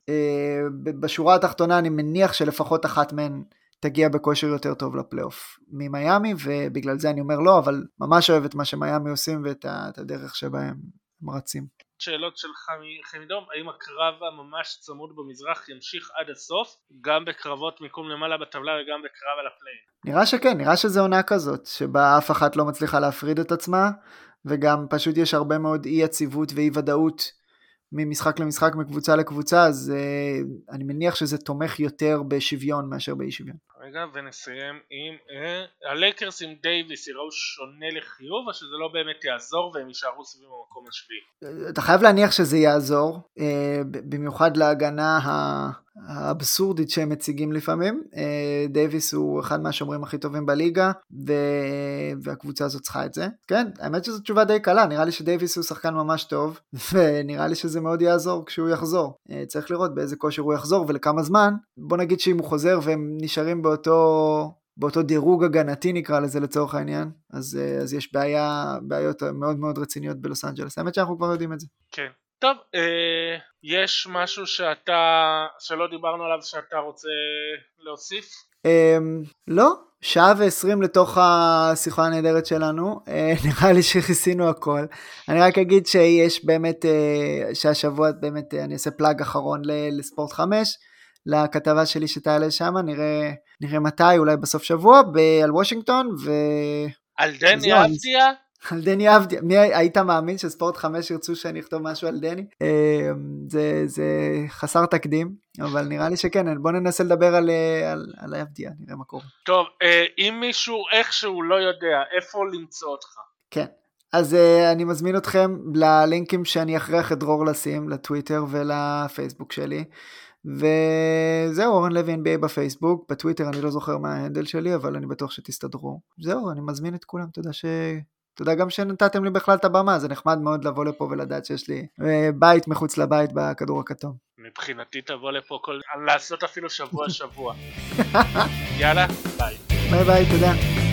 B: בשורה התחתונה אני מניח שלפחות אחת מהן תגיע בכושר יותר טוב לפלייאוף ממיאמי, ובגלל זה אני אומר לא, אבל ממש אוהב את מה שמיאמי עושים ואת הדרך שבה הם הם רצים.
A: שאלות של חמי, חמי דום, האם הקרב הממש צמוד במזרח ימשיך עד הסוף, גם בקרבות מיקום למעלה בטבלה וגם בקרב על ה play-in?
B: נראה שכן, נראה שזו עונה כזאת, שבה אף אחת לא מצליחה להפריד את עצמה, וגם פשוט יש הרבה מאוד אי יציבות ואי ודאות ממשחק למשחק, מקבוצה לקבוצה, אז אה, אני מניח שזה תומך יותר בשוויון מאשר באי שוויון.
A: רגע, ונסיים עם... אה, הלייקרס עם דייוויס יראו שונה לחיוב, או שזה לא באמת יעזור והם יישארו סביב המקום השביעי?
B: אתה חייב להניח שזה יעזור, אה, ב- במיוחד להגנה ה- האבסורדית שהם מציגים לפעמים. אה, דייוויס הוא אחד מהשומרים הכי טובים בליגה, ו... והקבוצה הזאת צריכה את זה. כן, האמת שזו תשובה די קלה, נראה לי שדייוויס הוא שחקן ממש טוב, ונראה לי שזה מאוד יעזור כשהוא יחזור. צריך לראות באיזה כושר הוא יחזור ולכמה זמן. בוא נגיד שאם הוא חוזר והם נשארים באותו... באותו דירוג הגנתי נקרא לזה לצורך העניין, אז, אה, אז יש בעיה, בעיות מאוד מאוד רציניות בלוס אנג'לס. האמת שאנחנו כבר יודעים את זה.
A: כן. טוב, אה, יש משהו שאתה... שלא דיברנו עליו שאתה רוצה להוסיף?
B: Um, לא, שעה ועשרים לתוך השיחה הנהדרת שלנו, uh, נראה לי שכיסינו הכל. אני רק אגיד שיש באמת, uh, שהשבוע באמת uh, אני אעשה פלאג אחרון ל- לספורט 5, לכתבה שלי שתעלה שם, נראה, נראה מתי, אולי בסוף שבוע, ב- על וושינגטון, ועל
A: על דני אבדיה?
B: דני אבדיה. מי היית מאמין שספורט 5 ירצו שאני אכתוב משהו על דני? Um, זה, זה חסר תקדים, אבל נראה לי שכן, בוא ננסה לדבר על, על, על אבדיה, נראה מה קורה.
A: טוב, אה, אם מישהו איכשהו לא יודע איפה למצוא אותך,
B: כן. אז uh, אני מזמין אתכם ללינקים שאני אכריח את דרור לשים, לטוויטר ולפייסבוק שלי. וזהו, אורן לוי NBA בפייסבוק, בטוויטר אני לא זוכר מה ההנדל שלי, אבל אני בטוח שתסתדרו. זהו, אני מזמין את כולם, תודה ש... תודה גם שנתתם לי בכלל את הבמה, זה נחמד מאוד לבוא לפה ולדעת שיש לי אה, בית מחוץ לבית בכדור הכתום.
A: מבחינתי תבוא לפה כל... לעשות אפילו שבוע שבוע. יאללה, ביי.
B: ביי ביי, תודה.